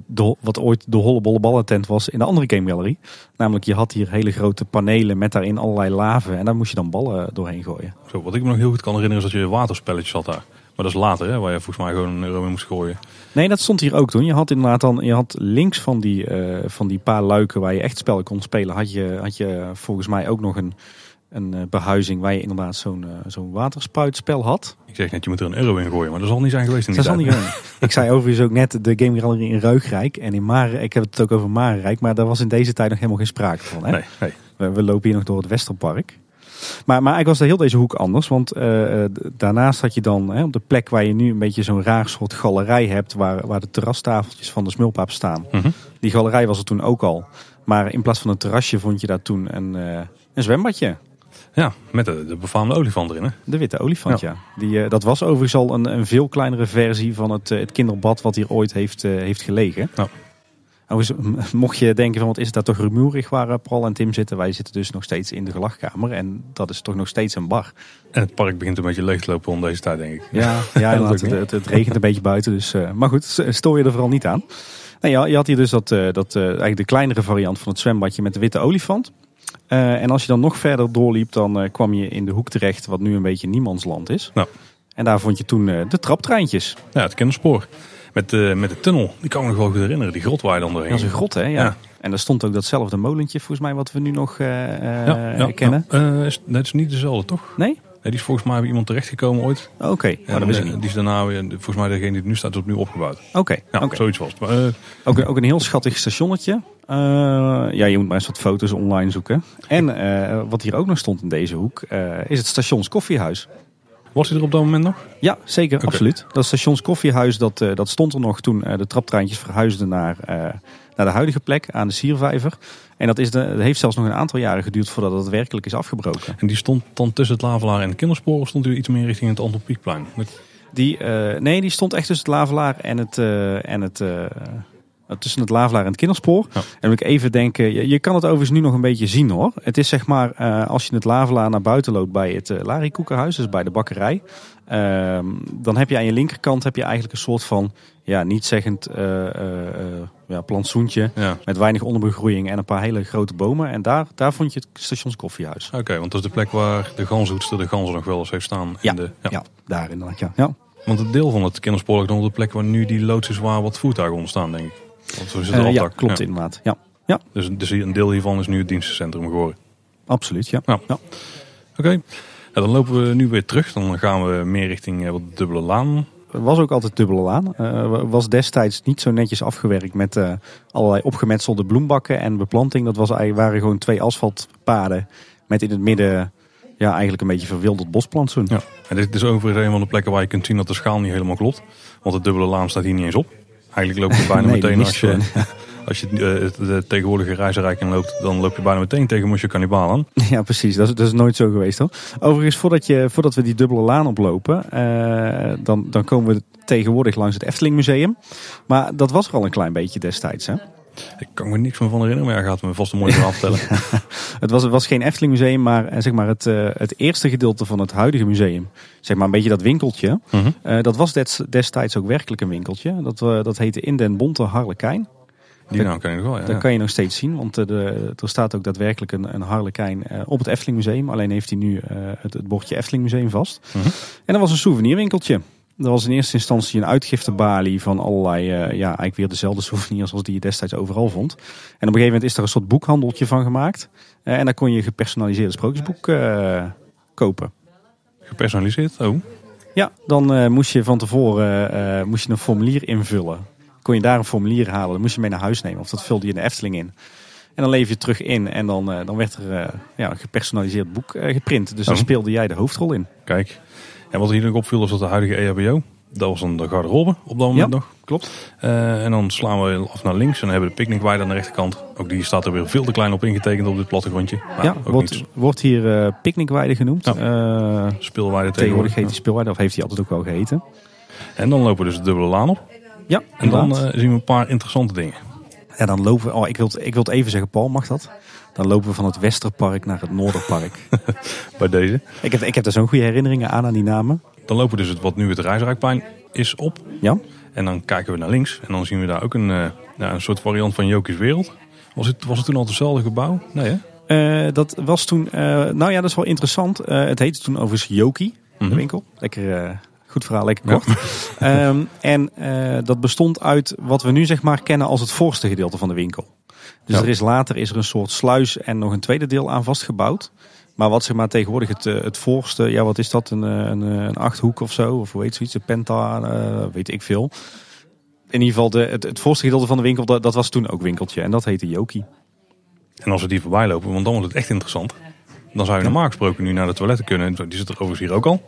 de, wat ooit de hollebolle ballentent was in de andere Game Gallery. Namelijk, je had hier hele grote panelen met daarin allerlei laven. En daar moest je dan ballen doorheen gooien. Zo, wat ik me nog heel goed kan herinneren is dat je waterspelletjes had daar. Maar dat is later, hè, waar je volgens mij gewoon een euro in moest gooien. Nee, dat stond hier ook toen. Je had inderdaad dan, je had links van die, eh, van die paar luiken waar je echt spellen kon spelen, had je, had je volgens mij ook nog een, een eh, behuizing waar je inderdaad zo'n eh, zo'n waterspuitspel had. Ik zeg net, je moet er een euro in gooien. Maar dat zal niet zijn geweest in die Dat zal niet tijd. Ik zei overigens ook net de Game Gallery in Ruigrijk en in Mare. Ik heb het ook over Marenrijk, maar daar was in deze tijd nog helemaal geen sprake van. Hè? Nee, nee. We, we lopen hier nog door het Westerpark. Maar, maar eigenlijk was de heel deze hoek anders. Want eh, daarnaast had je dan hè, op de plek waar je nu een beetje zo'n raar soort galerij hebt. Waar, waar de terrastafeltjes van de smulpaap staan. Mhm. Die galerij was er toen ook al. Maar in plaats van een terrasje vond je daar toen een, een zwembadje. Ja, met de, de befaamde olifant erin. Hè? De witte olifant, ja. Die, eh, dat was overigens al een, een veel kleinere versie van het, eh, het kinderbad wat hier ooit heeft, eh, heeft gelegen. Ja. Overigens, mocht je denken van wat is het daar toch rumoerig waar Paul en Tim zitten. Wij zitten dus nog steeds in de gelachkamer en dat is toch nog steeds een bar. En het park begint een beetje leeg te lopen om deze tijd, denk ik. Ja, ja dat ook het, het, het regent een beetje buiten. Dus, maar goed, stoor je er vooral niet aan. Nee, ja, je had hier dus dat, dat, eigenlijk de kleinere variant van het zwembadje met de witte olifant. Eh, en als je dan nog verder doorliep, dan eh, kwam je in de hoek terecht wat nu een beetje niemandsland is. Nou. En daar vond je toen eh, de traptreintjes. Ja, het kinderspoor. Met, de met de tunnel. Die kan ik me nog wel goed herinneren. Die grot waar je dan doorheen Dat is een grot, hè? Ja. Ja. En daar stond ook datzelfde molentje, volgens mij, wat we nu nog Ja, ja, kennen. dat is niet dezelfde, toch? Nee? Nee, die is volgens mij bij iemand terechtgekomen ooit. Oké, dat wist ik eh, niet. Die is daarna weer, volgens mij degene die nu staat, is opnieuw opgebouwd. Oké, oké. zoiets was het. Maar, eh, Ook, een- ook een heel schattig stationnetje. Eh, ja, je moet maar eens wat foto's online zoeken. En eh, wat hier ook nog stond in deze hoek, eh, is het stations koffiehuis. was hij er op dat moment nog? Ja, zeker, absoluut. Dat stations koffiehuis, dat, eh, dat stond er nog toen eh, de traptreintjes verhuisden naar, eh, naar de huidige plek aan de Siervijver. En dat, is de, dat heeft zelfs nog een aantal jaren geduurd voordat het werkelijk is afgebroken. En die stond dan tussen het Lavelaar en de kinderspoor of stond hij iets meer richting het Anton Pieckplein? Met- Die, eh, nee, die stond echt tussen het Lavelaar en het, eh, en het, eh, tussen het Lavelaar en het kinderspoor. Ja. En moet ik even denken, je, je kan het overigens nu nog een beetje zien hoor. Het is zeg maar, eh, als je het Lavelaar naar buiten loopt bij het uh, Larikoekenhuis, dus bij de bakkerij. ehm, dan heb je aan je linkerkant heb je eigenlijk een soort van, ja, niet zeggend eh, eh, eh, ja, plantsoentje. Ja, Met weinig onderbegroeiing en een paar hele grote bomen. En daar, daar vond je het stationskoffiehuis. oké, want dat is de plek waar de ganzenhoedster de ganzen nog wel eens heeft staan. in Ja, de, Ja, daar inderdaad, ja. ja. Want het deel van het kinderspoor ligt nog op de plek waar nu die loods is waar wat voertuigen ontstaan, denk ik. Want zo is het Eh, ja, klopt Ja. inderdaad. Ja, Dus, dus een deel hiervan is nu het dienstencentrum geworden. absoluut, ja. Ja. ja. Oké. Ja, dan lopen we nu weer terug. Dan gaan we meer richting eh, wat de dubbele laan. Het was ook altijd dubbele laan. Eh, was destijds niet zo netjes afgewerkt met eh, allerlei opgemetselde bloembakken en beplanting. Dat was, eigenlijk- waren gewoon twee asfaltpaden met in het midden ja, eigenlijk een beetje verwilderd bosplantsoen. Ja. En dit is overigens een van de plekken waar je kunt zien dat de schaal niet helemaal klopt. Want de dubbele laan staat hier niet eens op. Eigenlijk loop je bijna Nee, meteen als je, als je eh, de tegenwoordige reizenrijk in loopt, dan loop je bijna meteen tegen Mosje Cannibal aan. Ja, precies. Dat is, dat is nooit zo geweest hoor. Overigens, voordat, je, voordat we die dubbele laan oplopen, eh, dan, dan komen we tegenwoordig langs het Efteling Museum. Maar dat was er al een klein beetje destijds. Hè? Ik kan me niks meer van herinneren, maar hij gaat me vast een mooi verhaal vertellen. Het was, het was geen Efteling Museum, maar eh, zeg maar het, eh, het eerste gedeelte van het huidige museum. Zeg maar een beetje dat winkeltje. Mhm. Eh, dat was des- destijds ook werkelijk een winkeltje. Dat, dat heette In den Bonte Harlekijn. Die naam ken ik nog wel, ja. Dat kan je nog steeds zien, want de, er staat ook daadwerkelijk een, een harlekijn op het Efteling Museum. Alleen heeft hij nu het, het bordje Efteling Museum vast. Mhm. En dat was een souvenirwinkeltje. Er was in eerste instantie een uitgiftebalie van allerlei, eh, ja, eigenlijk weer dezelfde souvenirs als die je destijds overal vond. En op een gegeven moment is er een soort boekhandeltje van gemaakt. Eh, en daar kon je gepersonaliseerde sprookjesboek eh, kopen. Gepersonaliseerd, oh. Ja, dan moest je van tevoren moest je een formulier invullen. Kon je daar een formulier halen, dan moest je mee naar huis nemen. Of dat vulde je in de Efteling in. En dan leef je terug in en dan, dan werd er ja, een gepersonaliseerd boek geprint. Dus daar Oh. speelde jij de hoofdrol in. Kijk. En wat hier nog opviel was dat de huidige EHBO, dat was dan de garderobe op dat moment Ja. nog. Klopt. Eh, en dan slaan we af naar links en hebben de picknickweide aan de rechterkant. Ook die staat er weer veel te klein op ingetekend op dit plattegrondje. Maar ja, ook wordt, wordt hier eh picknickweide genoemd. Ja. Eh, speelweide tegenwoordig heet die speelweide, of heeft hij altijd ook wel geheten. En dan lopen we dus de dubbele laan op. Ja, En dan inderdaad. zien we een paar interessante dingen. En dan lopen we, oh, ik wil, ik wil het even zeggen, Paul, mag dat? Dan lopen we van het Westerpark naar het Noorderpark. Bij deze. ik, heb, ik heb daar zo'n goede herinneringen aan, aan die namen. Dan lopen we dus het, wat nu het Reisrijkplein is op. Ja, En dan kijken we naar links. En dan zien we daar ook een, eh, een soort variant van Jokies Wereld. Was het, was het toen al hetzelfde gebouw? Nee hè? Eh, dat was toen, eh, nou ja, dat is wel interessant. Het heette toen overigens Joki, Mhm. de winkel. Lekker, goed verhaal, lekker kort. Ehm, en eh, dat bestond uit wat we nu zeg maar kennen als het voorste gedeelte van de winkel. Dus Ja. er is later is er een soort sluis en nog een tweede deel aan vastgebouwd. Maar wat zeg maar tegenwoordig het, eh, het voorste, ja wat is dat, een, eh, een, een achthoek of zo? Of hoe heet zoiets, een penta, weet ik veel. In ieder geval de, het, het voorste gedeelte van de winkel, dat, dat was toen ook winkeltje. En dat heette Joki. En als we die voorbij lopen, want dan wordt het echt interessant. Dan zou je normaal gesproken nu naar de toiletten kunnen. Die zit er overigens hier ook al.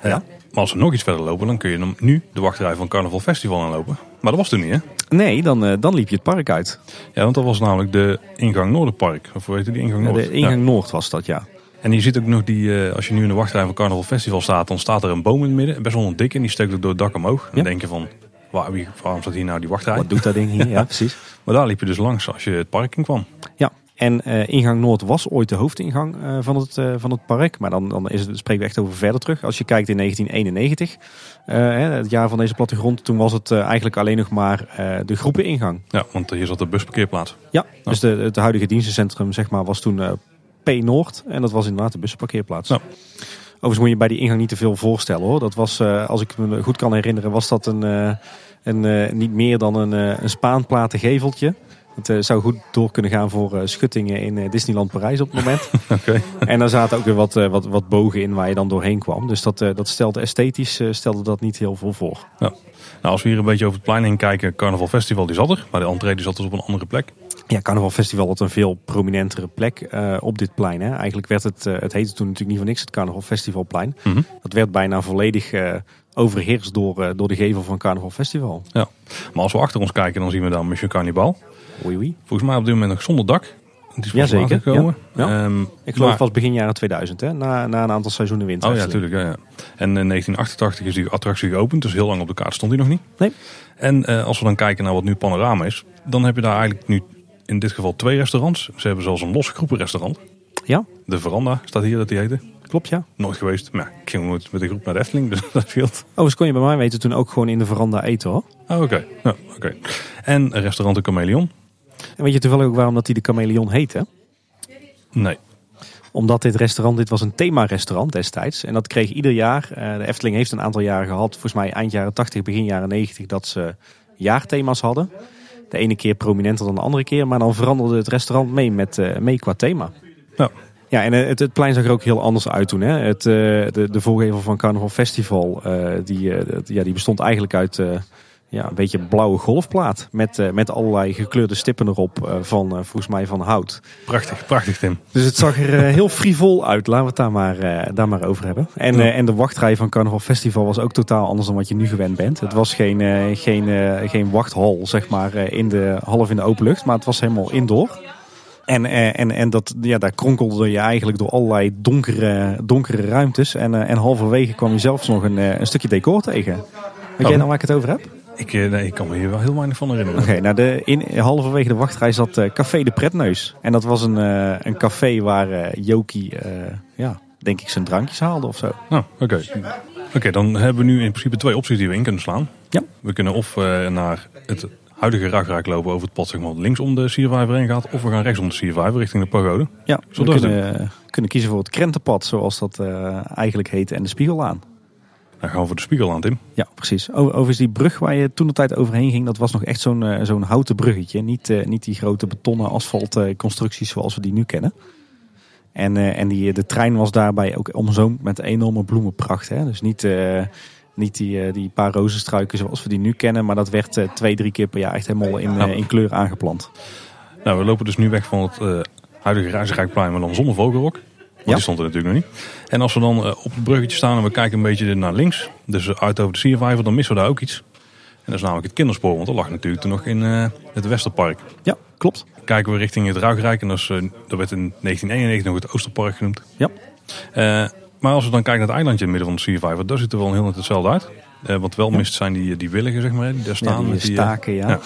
Eh, Ja. Maar als we nog iets verder lopen, dan kun je nu de wachtrij van Carnaval Festival aanlopen. Maar dat was toen niet hè? Nee, dan, eh, dan liep je het park uit. Ja, want dat was namelijk de ingang Noorderpark. Of hoe heet die ingang Ja, Noord? de ingang Ja. Noord was dat, ja. En je ziet ook nog die, eh, als je nu in de wachtrij van Carnaval Festival staat, dan staat er een boom in het midden. Best wel een dik en die steekt ook door het dak omhoog. En dan denk je van, waar, waarom staat hier nou die wachtrij? Wat doet dat ding hier? Ja, precies. Maar daar liep je dus langs als je het park in kwam. Ja, en eh, ingang Noord was ooit de hoofdingang eh, van, het, eh, van het park. Maar dan, dan is het, spreken we echt over verder terug. Als je kijkt in 1991, eh, hè, het jaar van deze plattegrond, toen was het eigenlijk alleen nog maar de groepeningang. Ja, want hier zat de busparkeerplaats. Ja, dus de, het huidige dienstencentrum zeg maar, was toen eh, P Noord. En dat was inderdaad de busparkeerplaats. Ja. Overigens moet je bij die ingang niet te veel voorstellen hoor. Dat was, als ik me goed kan herinneren, was dat een, een, niet meer dan een, een spaanplaten geveltje. Het eh, zou goed door kunnen gaan voor eh, schuttingen in eh, Disneyland Parijs op het moment. Oké. en daar zaten ook weer wat, wat, wat bogen in waar je dan doorheen kwam. Dus dat, dat stelde esthetisch stelde dat niet heel veel voor. Ja. Nou, als we hier een beetje over het plein heen kijken, Carnaval Festival die zat er. Maar de entree die zat dus op een andere plek. Ja, Carnaval Festival had een veel prominentere plek op dit plein. Hè. Eigenlijk werd het, het heette toen natuurlijk niet voor niks het Carnaval Festivalplein. Mhm. Dat werd bijna volledig eh, overheerst door, door de gevel van Carnaval Festival. Ja. Maar als we achter ons kijken, dan zien we dan Monsieur Cannibal. Oei oei. Volgens mij op dit moment nog zonder dak. Het is Jazeker, ja. Ja. Ehm, Ik geloof maar- pas begin jaren 2000, hè? Na, na een aantal seizoenen winter. Oh ja, natuurlijk. Ja, ja. En in 1988 is die attractie geopend. Dus heel lang op de kaart stond hij nog niet. Nee. En eh, als we dan kijken naar wat nu Panorama is. Dan heb je daar eigenlijk nu in dit geval twee restaurants. Ze hebben zelfs een los groepenrestaurant. Ja, De Veranda staat hier dat die heette. klopt ja. Nooit geweest. Maar ja, ik ging nooit met de groep naar de Efteling. Dus dat scheelt. Overigens kon je bij mij weten toen ook gewoon in de veranda eten hoor. Oh, oké. Ja, oké. En restaurant de Chameleon. En weet je toevallig ook waarom dat die de Chameleon heet hè? Nee. Omdat dit restaurant, dit was een thema-restaurant destijds. En dat kreeg ieder jaar. eh, de Efteling heeft een aantal jaren gehad. Volgens mij eind jaren 80, begin jaren 90. Dat ze jaarthema's hadden. De ene keer prominenter dan de andere keer. Maar dan veranderde het restaurant mee, met, eh, mee qua thema. Ja. Ja, en het, het plein zag er ook heel anders uit toen. Hè? Het, de, de voorgevel van Carnaval Festival, die, ja, die bestond eigenlijk uit ja, een beetje blauwe golfplaat. Met, met allerlei gekleurde stippen erop van, volgens mij, van hout. Prachtig, prachtig Tim. Dus het zag er heel frivol uit. Laten we het daar maar, daar maar over hebben. En, ja. en de wachtrij van Carnaval Festival was ook totaal anders dan wat je nu gewend bent. Het was geen, geen, geen wachthal, zeg maar, in de, half in de open lucht. Maar het was helemaal indoor. En, en, en dat, ja, daar kronkelde je eigenlijk door allerlei donkere, donkere ruimtes. En, en halverwege kwam je zelfs nog een, een stukje decor tegen. Weet jij nou waar ik het over heb? Ik, nee, ik kan me hier wel heel weinig van herinneren. Oké, nou de, in, halverwege de wachtrij zat uh, Café de Pretneus. En dat was een, uh, een café waar uh, Jokie, ja, denk ik, zijn drankjes haalde of zo. Nou, oké. Oké, okay, dan hebben we nu in principe twee opties die we in kunnen slaan. Ja. We kunnen of naar het huidige ragraak lopen over het pad zeg maar, links om de Siervijver heen gaat. Of we gaan rechts om de Siervijver richting de pagode. Ja, we kunnen, kunnen kiezen voor het krentenpad zoals dat eigenlijk heette en de Spiegellaan. Dan gaan we voor de Spiegellaan, Tim. Ja, precies. Overigens die brug waar je toen de tijd overheen ging, dat was nog echt zo'n zo'n houten bruggetje. Niet, uh, niet die grote betonnen asfaltconstructies zoals we die nu kennen. En, en die, de trein was daarbij ook omzoomd met enorme bloemenpracht. Hè? Dus niet... Niet die, die paar rozenstruiken zoals we die nu kennen. Maar dat werd twee, drie keer per jaar echt helemaal in, in kleur aangeplant. Nou, we lopen dus nu weg van het huidige Reizenrijkplein, maar dan zonder vogelrok. Ja. die stond er natuurlijk nog niet. En als we dan uh, op het bruggetje staan en we kijken een beetje naar links. Dus uit over de Siervijver, dan missen we daar ook iets. En dat is namelijk het kinderspoor. Want dat lag natuurlijk toen nog in uh, het Westerpark. Ja, klopt. Kijken we richting het Ruigrijk. En dat, is, dat werd in 1991 nog het Oosterpark genoemd. Ja. Maar als we dan kijken naar het eilandje in het midden van de Siervijver, daar ziet er wel heel net hetzelfde uit. Uh, wat wel mist zijn die, die willigen, zeg maar, die daar staan. Ja, die met die, staken, ja. ja.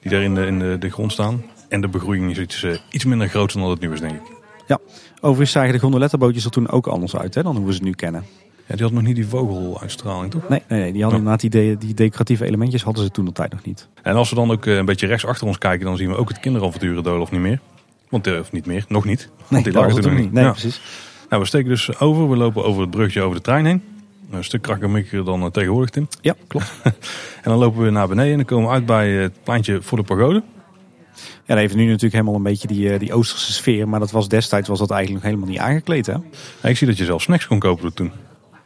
Die daar in de, in de, de grond staan. En de begroeiing is iets, uh, iets minder groot dan dat het nu is, denk ik. Ja, overigens zagen de gondolettenbootjes er toen ook anders uit hè, dan hoe we ze nu kennen. Ja, die had nog niet die vogeluitstraling, toch? Nee, nee, nee die hadden inderdaad die, die decoratieve elementjes hadden ze toen de tijd nog niet. En als we dan ook uh, een beetje rechts achter ons kijken, dan zien we ook het kinderavonturen of niet meer. Want, of niet meer, nog niet. Want nee, die lagen toen nog niet. niet. Nee, Ja. precies. Nou, we steken dus over. We lopen over het brugje over de trein heen. Een stuk krakkemikker dan uh, tegenwoordig, Tim. Ja, klopt. En dan lopen we naar beneden en dan komen we uit bij het pleintje voor de pagode. Ja, dan heeft nu natuurlijk helemaal een beetje die, uh, die Oosterse sfeer. Maar dat was destijds was dat eigenlijk nog helemaal niet aangekleed. Hè? Ja, ik zie dat je zelf snacks kon kopen toen.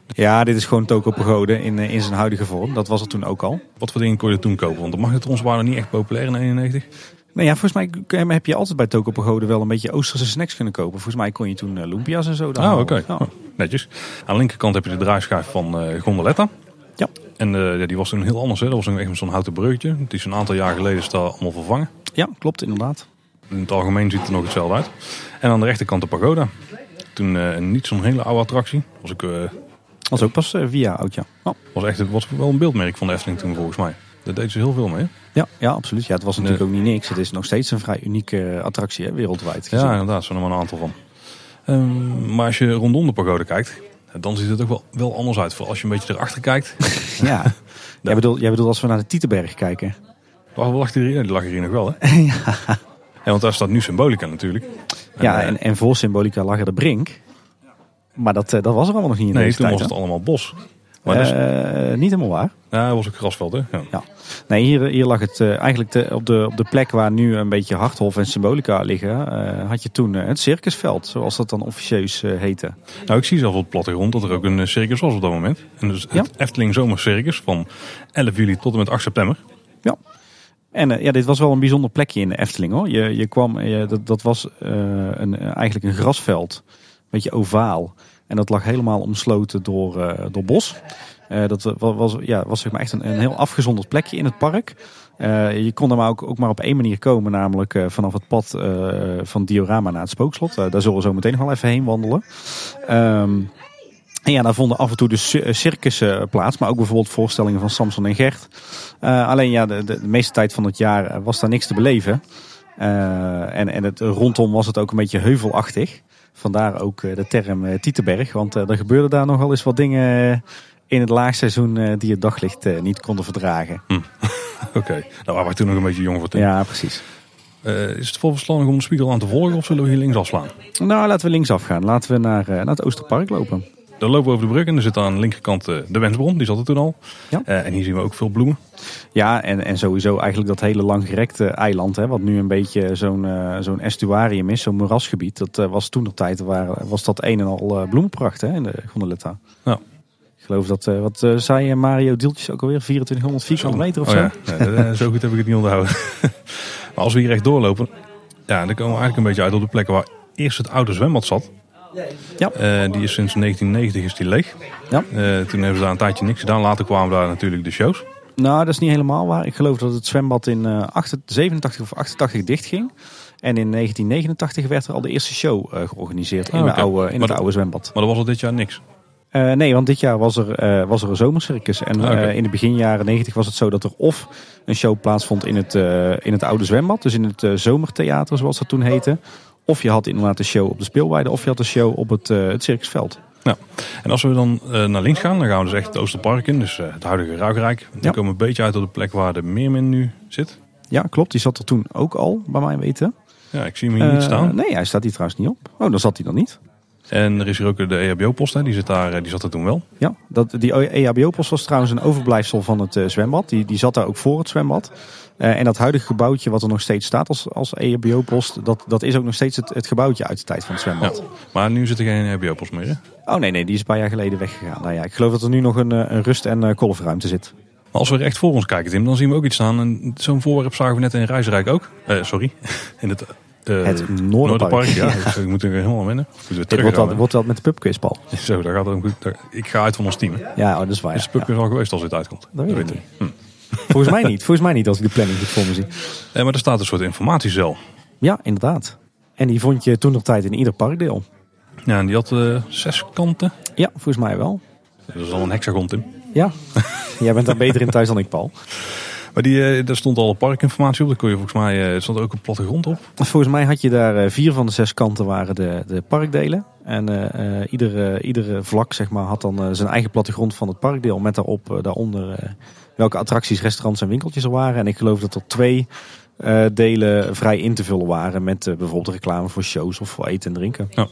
Ja, dit is gewoon Toko Pagode in, uh, in zijn huidige vorm. Dat was het toen ook al. Wat voor dingen kon je toen kopen? Want de magnetrons waren niet echt populair in 91. Nou ja, volgens mij heb je altijd bij Toko Pagode wel een beetje Oosterse snacks kunnen kopen. Volgens mij kon je toen uh, lumpia's en zo. Ah, oké. Okay. Oh, netjes. Aan de linkerkant heb je de draaischijf van uh, Gondoletta. Ja. En uh, die was toen heel anders. Hè. Dat was echt zo'n houten breukje. Die is een aantal jaar geleden is daar allemaal vervangen. Ja, klopt inderdaad. In het algemeen ziet het er nog hetzelfde uit. En aan de rechterkant de pagoda. Toen uh, niet zo'n hele oude attractie. Was ook, uh, was ook pas via oud, ja. Oh. Was echt was wel een beeldmerk van de Efteling toen volgens mij. Daar deden ze heel veel mee. Ja, ja, absoluut. Ja, het was natuurlijk ook niet niks. Het is nog steeds een vrij unieke attractie hè, wereldwijd. Gezien. Ja, inderdaad. Er zijn er maar een aantal van. Um, maar als je rondom de pagode kijkt, dan ziet het ook wel, wel anders uit. Vooral als je een beetje erachter kijkt. ja. jij, bedoelt, jij bedoelt als we naar de Tietenberg kijken. Waar lag die, die lag hier nog wel, hè? ja. ja. Want daar staat nu Symbolica natuurlijk. En, ja, en, en voor Symbolica lag er de Brink. Maar dat, dat was er allemaal nog niet in nee, deze toen tijd, was het allemaal bos. Maar uh, dus... Niet helemaal waar. Ja, dat was ook grasveld, hè? Ja. ja. Nee, hier, hier lag het uh, eigenlijk te, op, de, op de plek waar nu een beetje Harthof en Symbolica liggen. Uh, had je toen het circusveld, zoals dat dan officieus heette. Nou, ik zie zelf op de plattegrond dat er ook een circus was op dat moment. En dus het ja? Efteling Zomercircus van 11 juli tot en met 8 september. Ja. En uh, ja, dit was wel een bijzonder plekje in de Efteling hoor. Je, je kwam, je, dat, dat was uh, een, eigenlijk een grasveld, een beetje ovaal. En dat lag helemaal omsloten door, uh, door bos. dat was, ja, was zeg maar echt een, een heel afgezonderd plekje in het park. je kon er maar ook, ook maar op één manier komen, namelijk vanaf het pad van Diorama naar het Spookslot. daar zullen we zo meteen nog wel even heen wandelen. Um, en ja, daar vonden af en toe de circussen plaats, maar ook bijvoorbeeld voorstellingen van Samson en Gert. Uh, alleen ja, de, de, de, meeste tijd van het jaar was daar niks te beleven. Uh, en en het, rondom was het ook een beetje heuvelachtig. Vandaar ook de term Tietenberg, want er gebeurden daar nogal eens wat dingen in het laagseizoen die het daglicht niet konden verdragen. Hm. Oké, okay. nou waren wij toen nog een beetje jong voor toen. Ja, precies. is het volverstandig om de spiegel aan te volgen of zullen we hier linksaf slaan? Nou, laten we linksaf gaan. Laten we naar, naar het Oosterpark lopen. Dan lopen we over de brug en er zit aan de linkerkant eh, de wensbron. Die zat er toen al. Ja. Eh, en hier zien we ook veel bloemen. Ja, en, en sowieso eigenlijk dat hele langgerekte eiland, hè, wat nu een beetje zo'n eh, zo'n estuarium is, zo'n moerasgebied. Dat was toen nog tijd, waar, was dat een en al bloemenpracht hè, in de Gondoletta. Ja. Ik geloof dat, wat zei Mario Dieltjes ook alweer, 2400 vierkante meter of Oh zo? ja. Zo goed heb ik het niet onthouden. maar als we hier echt doorlopen, ja, dan komen we eigenlijk een beetje uit op de plekken waar eerst het oude zwembad zat. Ja. Eh, die is sinds 1990 is die leeg. Ja. Eh, toen hebben ze daar een tijdje niks gedaan. Later kwamen daar natuurlijk de shows. Nou, dat is niet helemaal waar. Ik geloof dat het zwembad in eh, 87 of 88 dichtging. En in 1989 werd er al de eerste show eh, georganiseerd in, Oh, de oké. oude, in Maar het dat- oude zwembad. Maar er was al dit jaar niks. Eh, nee, want dit jaar was er, eh, was er een zomercircus. En Ah, eh, in de begin jaren 90 was het zo dat er of een show plaatsvond in het, eh, in het oude zwembad. Dus in het eh, zomertheater zoals dat toen heette. Of je had inderdaad een show op de speelweide. Of je had een show op het, eh, het circusveld. En als we dan eh, naar links gaan, dan gaan we dus echt het Oosterpark in. Dus eh, het huidige Ruigrijk. Dan Ja. komen we een beetje uit op de plek waar de Meermin nu zit. Ja, klopt. Die zat er toen ook al, bij mij weten. Ja, ik zie hem hier niet staan. nee, hij staat hier trouwens niet op. Oh, dan zat hij dan niet. En er is hier ook de EHBO-post. Die, zit daar, eh, die zat er toen wel. Ja, dat, die EHBO-post was trouwens een overblijfsel van het eh, zwembad. Die, die zat daar ook voor het zwembad. Eh, en dat huidige gebouwtje wat er nog steeds staat als, als EHBO-post... Dat, dat is ook nog steeds het, het gebouwtje uit de tijd van het zwembad. Ja. Maar nu zit er geen EHBO-post meer. Hè? Oh nee, nee, die is een paar jaar geleden weggegaan. Nou ja, ik geloof dat er nu nog een, een rust- en kolfruimte zit. Maar als we recht voor ons kijken, Tim, dan zien we ook iets staan. En zo'n voorwerp zagen we net in Rijsrijk ook. Sorry, in het, eh, Het Noorderpark. Noorderpark. Ja, ik, ik moet er helemaal wennen. Terug wordt, dat, wordt met de pubquiz, Paul. Zo, daar gaat het om goed. Daar- Ik ga uit van ons team. hè. Ja, oh, dat is waar. Is ja. de pubquiz al geweest als dit uitkomt? Dat weet ik ik niet. Hm. Volgens mij niet. Volgens mij niet als ik de planning goed voor me zie. Eh, maar er staat een soort informatiecel. Ja, inderdaad. En die vond je toen nog tijd in ieder parkdeel. Ja, en die had eh, zes kanten. Ja, volgens mij wel. Dat is al een hexagon, Tim. Ja, jij bent daar beter in thuis dan ik, Paul. Maar die, eh, daar stond al parkinformatie op. Daar kon je volgens mij, eh, stond ook een plattegrond op. Volgens mij had je daar eh, vier van de zes kanten waren de, de parkdelen. En eh, iedere, iedere vlak zeg maar, had dan zijn eigen plattegrond van het parkdeel. Met daarop daaronder welke attracties, restaurants en winkeltjes er waren. En ik geloof dat er twee eh, delen vrij in te vullen waren. Met eh, bijvoorbeeld reclame voor shows of voor eten en drinken. En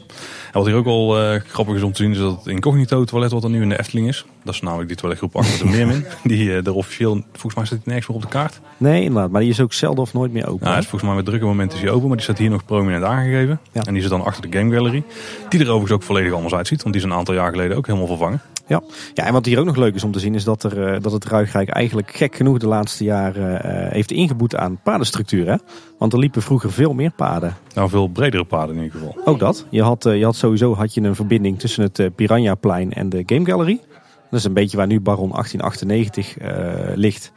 wat hier ook al eh, grappig is om te zien, is dat het incognito toilet wat er nu in de Efteling is. Dat is namelijk die toiletgroep achter de Meermin. Die er officieel, volgens mij staat die nergens meer op de kaart. Nee, inderdaad. Maar die is ook zelden of nooit meer open. Nou, hij is volgens mij met drukke momenten is hij open, maar die staat hier nog prominent aangegeven. Ja. En die zit dan achter de Game Gallery. Die er overigens ook volledig anders uitziet, want die is een aantal jaar geleden ook helemaal vervangen. Ja. ja, en wat hier ook nog leuk is om te zien is dat, er, eh, dat het Ruigrijk eigenlijk gek genoeg de laatste jaren eh, heeft ingeboet aan padenstructuur. Hè? Want er liepen vroeger veel meer paden. Nou, veel bredere paden in ieder geval. Ook dat. Je had, eh, je had sowieso had je een verbinding tussen het eh, Piranhaplein en de Game Gallery. Dat is een beetje waar nu Baron 1898 eh, ligt.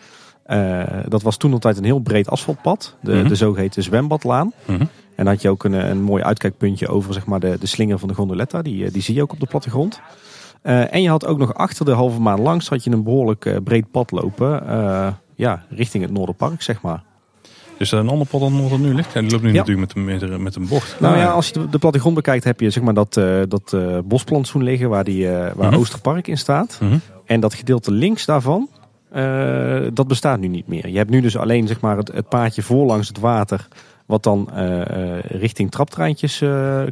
Dat was toen altijd een heel breed asfaltpad. De, Mhm. de zogeheten zwembadlaan. Mhm. En dan had je ook een, een mooi uitkijkpuntje over zeg maar, de, de slinger van de gondoletta. Die, die zie je ook op de plattegrond. Eh, en je had ook nog achter de halve maan langs had je een behoorlijk eh, breed pad lopen. eh, ja, richting het Noorderpark, zeg maar. Is er een ander pad dan wat er nu ligt? Ja, die loopt nu Ja. natuurlijk met, een- met, een- bocht. Nou ja, als je de, de plattegrond bekijkt, heb je zeg maar dat, dat bosplantsoen liggen waar, die, waar Mhm. Oosterpark in staat. Mhm. En dat gedeelte links daarvan, dat bestaat nu niet meer. Je hebt nu dus alleen zeg maar, het, het paadje voorlangs het water, wat dan richting traptreintjes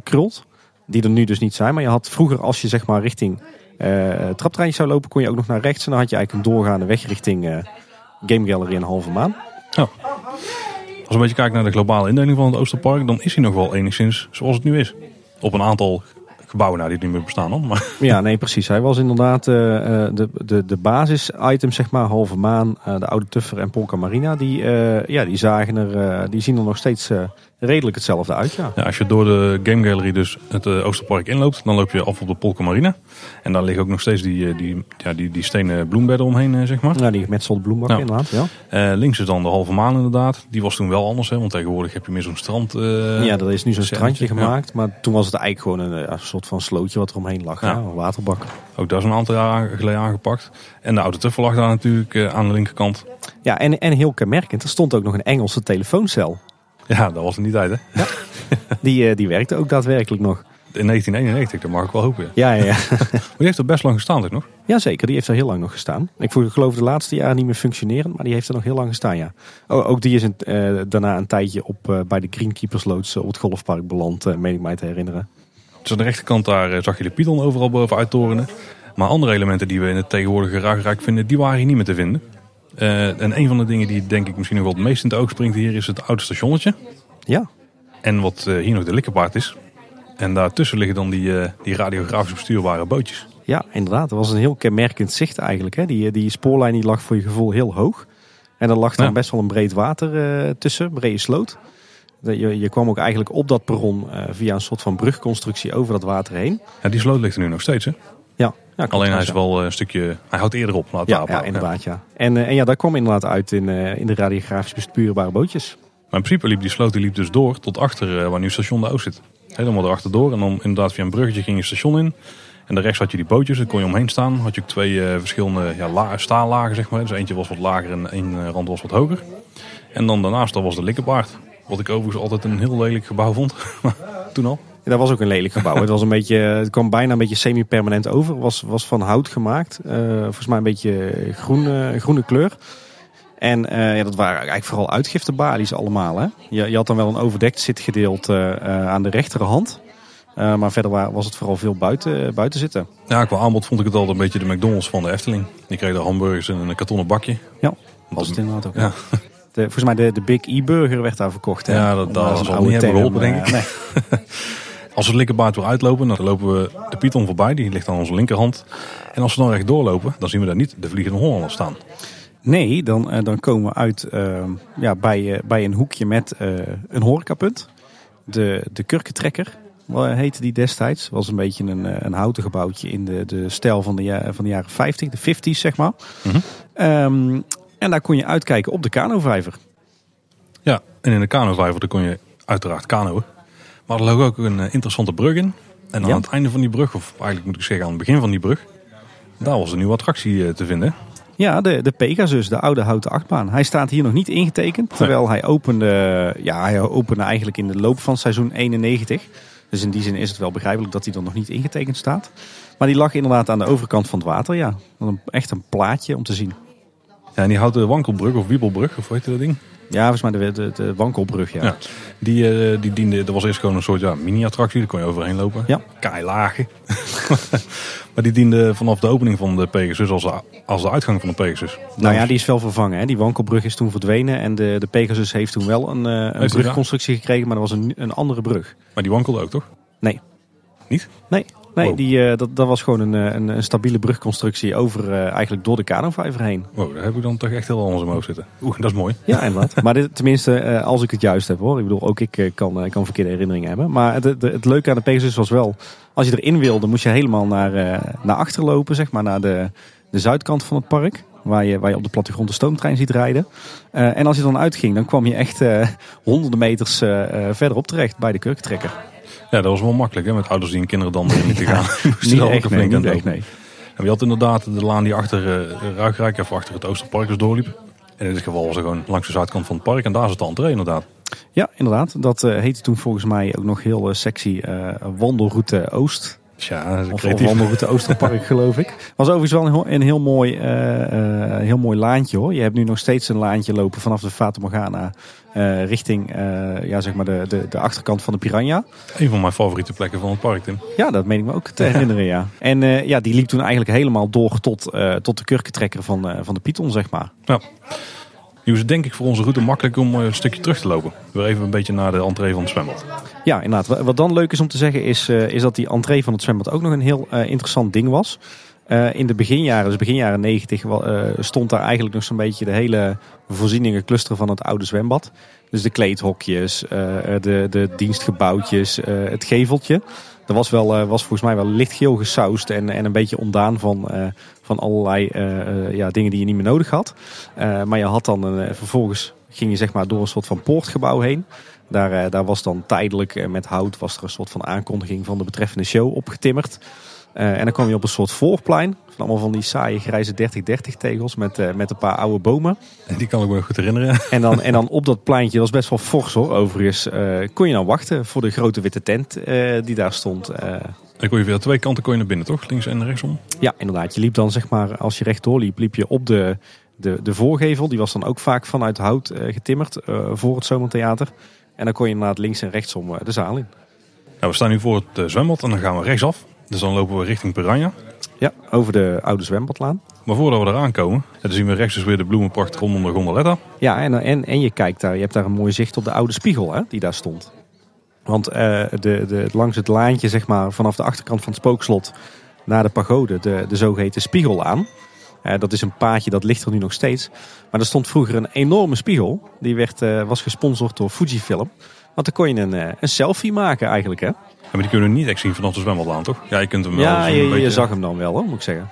krult. Die er nu dus niet zijn. Maar je had vroeger, als je zeg maar richting traptreintjes zou lopen, kon je ook nog naar rechts. En dan had je eigenlijk een doorgaande weg richting eh, Game Gallery en Halve Maan. Als we een beetje kijken naar de globale indeling van het Oosterpark, dan is hij nog wel enigszins zoals het nu is. Op een aantal gebouwen nou, die niet meer bestaan dan. Maar Ja, nee, precies. Hij was inderdaad eh, eh, de, de, de basis-items, zeg maar, Halve Maan, eh, de Oude Tuffer en Polka Marina, die, ja, die, zagen er, die zien er nog steeds redelijk hetzelfde uit, ja. ja, als je door de Game Gallery dus het Oosterpark inloopt, dan loop je af op de Polka Marina. En daar liggen ook nog steeds die, die, ja, die, die stenen bloembedden omheen, zeg maar. Ja, die gemetselde bloembakken Ja. inderdaad, ja. Links is dan de halve maan inderdaad. Die was toen wel anders, hè, want tegenwoordig heb je meer zo'n strand. ja, er is nu zo'n strandje gemaakt, maar toen was het eigenlijk gewoon een, een soort van slootje wat er omheen lag, Ja. ja. een waterbak. Ook daar is een aantal jaar geleden aangepakt. En de oude tuffel lag daar natuurlijk eh, aan de linkerkant. Ja, en, en heel kenmerkend, er stond ook nog een Engelse telefooncel. Ja, dat was in die tijd hè. Die, eh, die werkte ook daadwerkelijk nog. In 1991, dat mag ik wel hopen. ja. Ja, ja, ja. Maar die heeft er best lang gestaan toch nog? Jazeker, die heeft er heel lang nog gestaan. Ik geloof de laatste jaren niet meer functionerend, maar die heeft er nog heel lang gestaan, ja. Ook die is een, eh, daarna een tijdje op, bij de Greenkeepers Loods op het golfpark beland, eh meen ik mij te herinneren. Dus aan de rechterkant daar eh, zag je de Python overal bovenuit torenen. Maar andere elementen die we in het tegenwoordige Ruigrijk vinden, die waren hier niet meer te vinden. Uh, en een van de dingen die denk ik misschien nog wel het meest in het oog springt hier is het oude stationnetje. Ja. En wat uh, hier nog de likkerpaard is. En daartussen liggen dan die, uh, die radiografisch bestuurbare bootjes. Ja, inderdaad. Dat was een heel kenmerkend zicht eigenlijk. Hè? Die, die spoorlijn die lag voor je gevoel heel hoog. En er lag dan ja. best wel een breed water tussen, brede sloot. Je, je kwam ook eigenlijk op dat perron via een soort van brugconstructie over dat water heen. Ja, die sloot ligt er nu nog steeds hè? Ja. ja Alleen hij is wel een stukje, hij houdt eerder op. Laat ja, ja, inderdaad. Ja. En, en ja, daar kwam inderdaad uit in, in de radiografisch bestuurbare bootjes. Maar in principe liep die sloot die liep dus door tot achter waar nu station de Oost zit. Helemaal erachter door. En dan inderdaad via een bruggetje ging je station in. En de rechts had je die bootjes, daar kon je omheen staan. Had je ook twee uh, verschillende ja, la staallagen, zeg maar. Dus eentje was wat lager en één rand was wat hoger. En dan daarnaast dat was de Likkerbaard. Wat ik overigens altijd een heel lelijk gebouw vond. Toen al. Ja, dat was ook een lelijk gebouw. het, was een beetje, het kwam bijna een beetje semi-permanent over. Het was, was van hout gemaakt. Uh, volgens mij een beetje groen, groene kleur. En uh, ja, dat waren eigenlijk vooral uitgiftebalies allemaal. Hè? Je, je had dan wel een overdekt zitgedeelte uh, aan de rechterhand. Uh, maar verder was het vooral veel buiten, buiten zitten. Ja, qua aanbod vond ik het altijd een beetje de McDonald's van de Efteling. Die kreeg de hamburgers in een kartonnen bakje. Ja, was het inderdaad ook. Ja. De, volgens mij de, de Big E-burger werd daar verkocht. Hè? Ja, dat, dat zal niet hebben geholpen, denk ik. Nee. als we de linkerbaard weer uitlopen, dan lopen we de Python voorbij. Die ligt aan onze linkerhand. En als we dan recht doorlopen, dan zien we daar niet de Vliegende Hollander staan. Nee, dan, uh, dan komen we uit uh, ja, bij, uh, bij een hoekje met een horecapunt. De, de Kurkentrekker heette die destijds. Was een beetje een, een houten gebouwtje in de, de stijl van de, van de jaren 50, de 50s zeg maar. Mm -hmm. um, en daar kon je uitkijken op de kanovijver. Ja, en in de kanovijver kon je uiteraard kanoën. Maar er lag ook een interessante brug in. En aan ja. het einde van die brug, of eigenlijk moet ik zeggen aan het begin van die brug, daar was een nieuwe attractie te vinden. Ja, de, de Pegasus, de oude houten achtbaan. Hij staat hier nog niet ingetekend. Terwijl hij opende, ja, hij opende eigenlijk in de loop van seizoen 91. Dus in die zin is het wel begrijpelijk dat hij er nog niet ingetekend staat. Maar die lag inderdaad aan de overkant van het water, ja. Echt een plaatje om te zien. Ja, en die houten wankelbrug of wiebelbrug, of hoe heet dat ding? Ja, volgens mij de, de, de wankelbrug, ja. ja. Die, uh, die diende, dat was eerst gewoon een soort ja, mini-attractie, daar kon je overheen lopen. Ja. Keilagen. maar die diende vanaf de opening van de Pegasus als de, als de uitgang van de Pegasus. Nou ja, die is wel vervangen. Hè. Die wankelbrug is toen verdwenen en de, de Pegasus heeft toen wel een, uh, een brugconstructie gekregen, maar dat was een, een andere brug. Maar die wankelde ook, toch? Nee. Niet? Nee. Nee, wow. die, uh, dat, dat was gewoon een, een, een stabiele brugconstructie over uh, eigenlijk door de kanovijver heen. Wow, daar heb ik dan toch echt heel anders omhoog zitten. Oeh, dat is mooi. Ja, inderdaad. maar dit, tenminste, uh, als ik het juist heb hoor. Ik bedoel, ook ik kan, kan verkeerde herinneringen hebben. Maar het, het, het, leuke aan de Pegasus was wel, als je erin wilde, moest je helemaal naar, naar achter lopen, zeg maar, naar de, de zuidkant van het park. Waar je, waar je op de plattegrond de stoomtrein ziet rijden. En als je dan uitging, dan kwam je echt honderden meters verderop terecht bij de kurkentrekker. Ja, dat was wel makkelijk hè, met ouders die hun kinderen dan erin te gaan. niet echt, nee, niet echt, nee. En je had inderdaad de laan die achter uh, Ruigrijk, even achter het Oosterpark dus doorliep. En in dit geval was er gewoon langs de zuidkant van het park en daar zit de entree inderdaad. Ja, inderdaad. Dat uh, heette toen volgens mij ook nog heel uh, sexy wandelroute Oost. Ja, of, of wandelroute Oosterpark geloof ik. Was overigens wel een heel, een heel mooi, heel mooi laantje hoor. Je hebt nu nog steeds een laantje lopen vanaf de Fata Morgana uh, richting uh, ja, zeg maar de, de, de achterkant van de Piranha. Een van mijn favoriete plekken van het park, Tim. Ja, dat meen ik me ook te herinneren, ja. En ja, die liep toen eigenlijk helemaal door tot, tot de kurkentrekker van, van de Python, zeg maar. Ja. Nu is het denk ik voor onze route makkelijk om een stukje terug te lopen. Weer even een beetje naar de entree van het zwembad. Ja, inderdaad. Wat dan leuk is om te zeggen is, is dat die entree van het zwembad ook nog een heel interessant ding was. In de beginjaren, dus begin jaren 90, uh, stond daar eigenlijk nog zo'n beetje de hele voorzieningencluster van het oude zwembad. Dus de kleedhokjes, de, de dienstgebouwtjes, het geveltje. Dat was, wel, was volgens mij wel lichtgeel gesausd en, en een beetje ontdaan van, van allerlei ja, dingen die je niet meer nodig had. maar je had dan vervolgens ging je zeg maar door een soort van poortgebouw heen. Daar, daar was dan tijdelijk met hout was er een soort van aankondiging van de betreffende show opgetimmerd. Uh, en dan kwam je op een soort voorplein. Van allemaal van die saaie grijze 30-30 tegels met, uh, met een paar oude bomen. En die kan ik me goed herinneren. En dan, en dan op dat pleintje, dat was best wel fors hoor overigens, uh, kon je dan wachten voor de grote witte tent die daar stond. En kon je via twee kanten kon je naar binnen toch? Links en rechtsom? Ja, inderdaad. Je liep dan zeg maar, als je rechtdoor liep, liep je op de, de, de voorgevel. Die was dan ook vaak vanuit hout getimmerd voor het Zomertheater. En dan kon je inderdaad links en rechtsom de zaal in. Nou, we staan nu voor het eh, zwembad en dan gaan we rechtsaf. Dus dan lopen we richting Piranha. Ja, over de oude zwembadlaan. Maar voordat we eraan komen, dan zien we rechts dus weer de bloemenpracht rondom de gondoletta. Ja, en, en, en je kijkt daar, je hebt daar een mooi zicht op de oude spiegel hè, die daar stond. Want eh, de, de, langs het laantje, zeg maar, vanaf de achterkant van het spookslot naar de pagode, de, de zogeheten spiegelaan. Uh, dat is een paadje, dat ligt er nu nog steeds. Maar er stond vroeger een enorme spiegel. Die werd, uh, was gesponsord door Fujifilm. Want dan kon je een, een selfie maken eigenlijk, hè? Ja, maar die kunnen we niet echt zien vanaf de zwembadlaan, toch? Ja, je kunt hem wel Ja, je, beetje... je, zag hem dan wel, hoor, moet ik zeggen.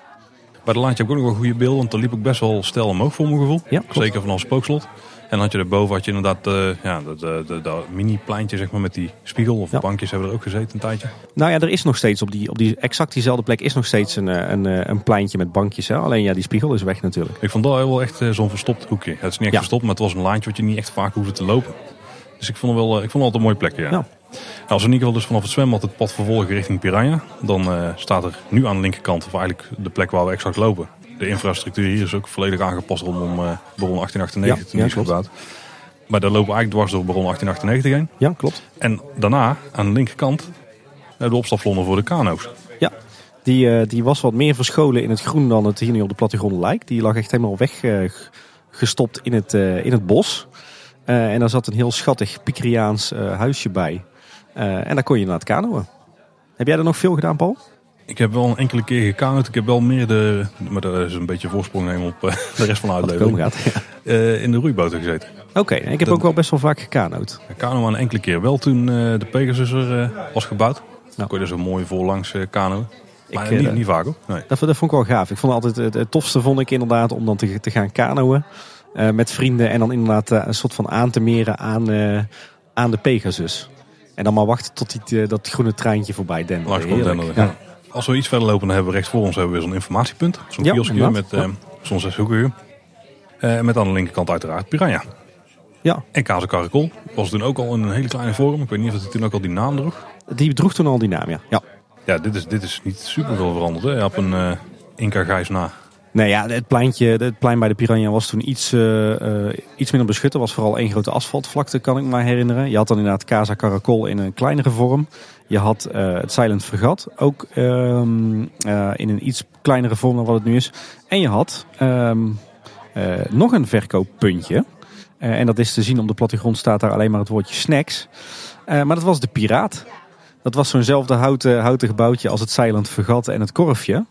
Bij de laantje heb ik ook nog wel goede beelden, want er liep ook best wel stel omhoog voor mijn gevoel. Ja, Zeker vanaf spookslot. En had je erboven had je inderdaad uh, ja, dat, dat, dat mini-pleintje zeg maar, met die spiegel. Of ja. bankjes hebben er ook gezeten een tijdje. Nou ja, er is nog steeds op, die, op die exact diezelfde plek is nog steeds een, eh, een, eh, een pleintje met bankjes. Hè? Alleen ja, die spiegel is weg natuurlijk. Ik vond dat wel echt zo'n verstopt hoekje. Het is niet echt verstopt, maar het was een laantje wat je niet echt vaak hoefde te lopen. Dus ik vond het wel, ik vond het altijd een mooie plekje. Ja. Nou, als we in ieder geval dus vanaf het zwembad het pad vervolgen richting Piranha, dan staat er nu aan de linkerkant, of eigenlijk de plek waar we exact lopen, de infrastructuur hier is ook volledig aangepast rondom uh, Baron 1898 toen die is gebouwd. Maar daar lopen we eigenlijk dwars door Baron 1898 heen. Ja, klopt. En daarna, aan de linkerkant, de opstapvlonder voor de kano's. Ja, die, uh, die was wat meer verscholen in het groen dan het hier nu op de plattegrond lijkt. Die lag echt helemaal weggestopt uh, in, het, uh, in het bos. En daar zat een heel schattig Pikriaans huisje bij. en daar kon je naar het kanoën. Heb jij er nog veel gedaan, Paul? Ik heb wel een enkele keer gekanoed. Ik heb wel meer de, maar dat is een beetje voorsprong nemen op de rest van de uitlevering. Gaat, ja. uh, in de roeiboten gezeten. Oké, okay, ik heb ook wel best wel vaak gekanoed. Kano maar een enkele keer. Wel toen de Pegasus er was gebouwd. Dan kon je er zo mooi voorlangs kanoën. Maar ik, niet, niet, vaak hoor. Nee. Dat, dat, vond ik wel gaaf. Ik vond altijd het, het tofste vond ik inderdaad om dan te, te gaan kanoën. Met vrienden en dan inderdaad een soort van aan te meren aan, aan de Pegasus. En dan maar wachten tot die, dat groene treintje voorbij denderde. Langs komt denderde, ja. Als we iets verder lopen, dan hebben we rechts voor ons hebben we zo'n informatiepunt. Zo'n ja, kioskje met uh, zo'n met aan de linkerkant uiteraard Piranha. Ja. En Kaze Caracol. Was toen ook al een hele kleine vorm. Ik weet niet of het toen ook al die naam droeg. Die droeg toen al die naam, ja. Ja, ja dit, is, dit is niet super veel veranderd. Hè? Op een uh, Inca Gijs na. Nee, ja, het, het plein bij de Piranha was toen iets, uh, uh, iets minder beschut. Er was vooral één grote asfaltvlakte, kan ik me herinneren. Je had dan inderdaad Casa Caracol in een kleinere vorm. Je had uh, het Silent Fregat, ook um, in een iets kleinere vorm dan wat het nu is. En je had um, nog een verkooppuntje. en dat is te zien op de plattegrond staat daar alleen maar het woordje snacks. maar dat was de Piraat. Dat was zo'nzelfde houten, houten gebouwtje als het Silent Fregat en het Korfje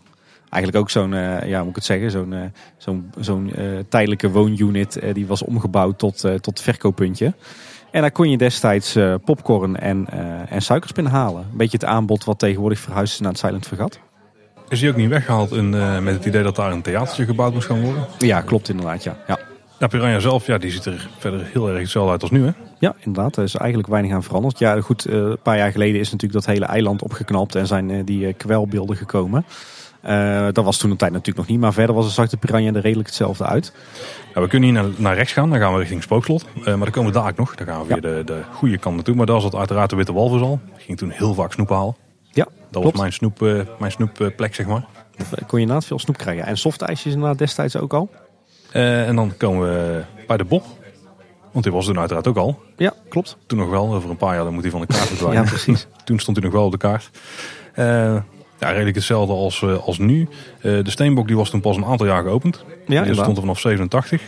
eigenlijk ook zo'n, uh, ja, moet ik het zeggen, zo'n uh, zo'n zo'n uh, tijdelijke woonunit. die was omgebouwd tot, tot verkooppuntje. En daar kon je destijds popcorn en, en suikerspin halen. Een beetje het aanbod wat tegenwoordig verhuisd is naar het Silent Vergat. Is die ook niet weggehaald in, met het idee dat daar een theatertje gebouwd moest gaan worden? Ja, klopt inderdaad, ja. ja. Ja, Piranha zelf, ja, die ziet er verder heel erg hetzelfde uit als nu, hè? Ja, inderdaad. Er is eigenlijk weinig aan veranderd. Ja, goed, een paar jaar geleden is natuurlijk dat hele eiland opgeknapt en zijn die kwelbeelden gekomen. Uh, dat was toen een tijd natuurlijk nog niet. Maar verder was het Zwarte Piranha er redelijk hetzelfde uit. We kunnen hier naar, naar, rechts gaan. Dan gaan we richting Spookslot. Uh, maar dan komen we daar nog. Dan gaan we weer de, de goede kant naartoe. Maar daar zat uiteraard de Witte Walvis al. Ik ging toen heel vaak snoep halen. Ja, Dat was mijn, snoep, uh, mijn snoepplek, zeg maar. Kon je inderdaad veel snoep krijgen. En softijsjes inderdaad destijds ook al. en dan komen we bij de Bob. Want die was toen uiteraard ook al. Ja, klopt. Toen nog wel. Over een paar jaar dan moet hij van de kaart verdwijnen. ja, precies. toen stond hij nog wel op de kaart. Ja, redelijk hetzelfde als, uh, als nu. Uh, de Steenbok die was toen pas een aantal jaar geopend. Ja, die stond er vanaf 87.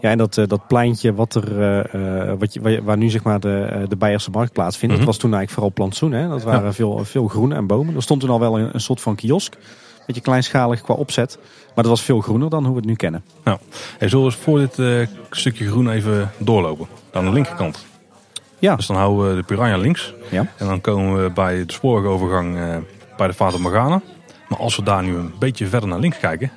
Ja, en dat, uh, dat pleintje wat er, wat je, waar nu zeg maar de, de Beierse markt plaatsvindt, mm -hmm. dat was toen eigenlijk vooral plantsoen. Hè? Dat waren ja. veel, veel groen en bomen. Er stond toen al wel een, een soort van kiosk. Beetje kleinschalig qua opzet. Maar dat was veel groener dan hoe we het nu kennen. Nou, hey, zullen we voor dit stukje groen even doorlopen? Aan de linkerkant. Ja. Dus dan houden we de Piranha links. Ja. En dan komen we bij de spoorovergang bij de Fata Morgana. Maar als we daar nu een beetje verder naar links kijken,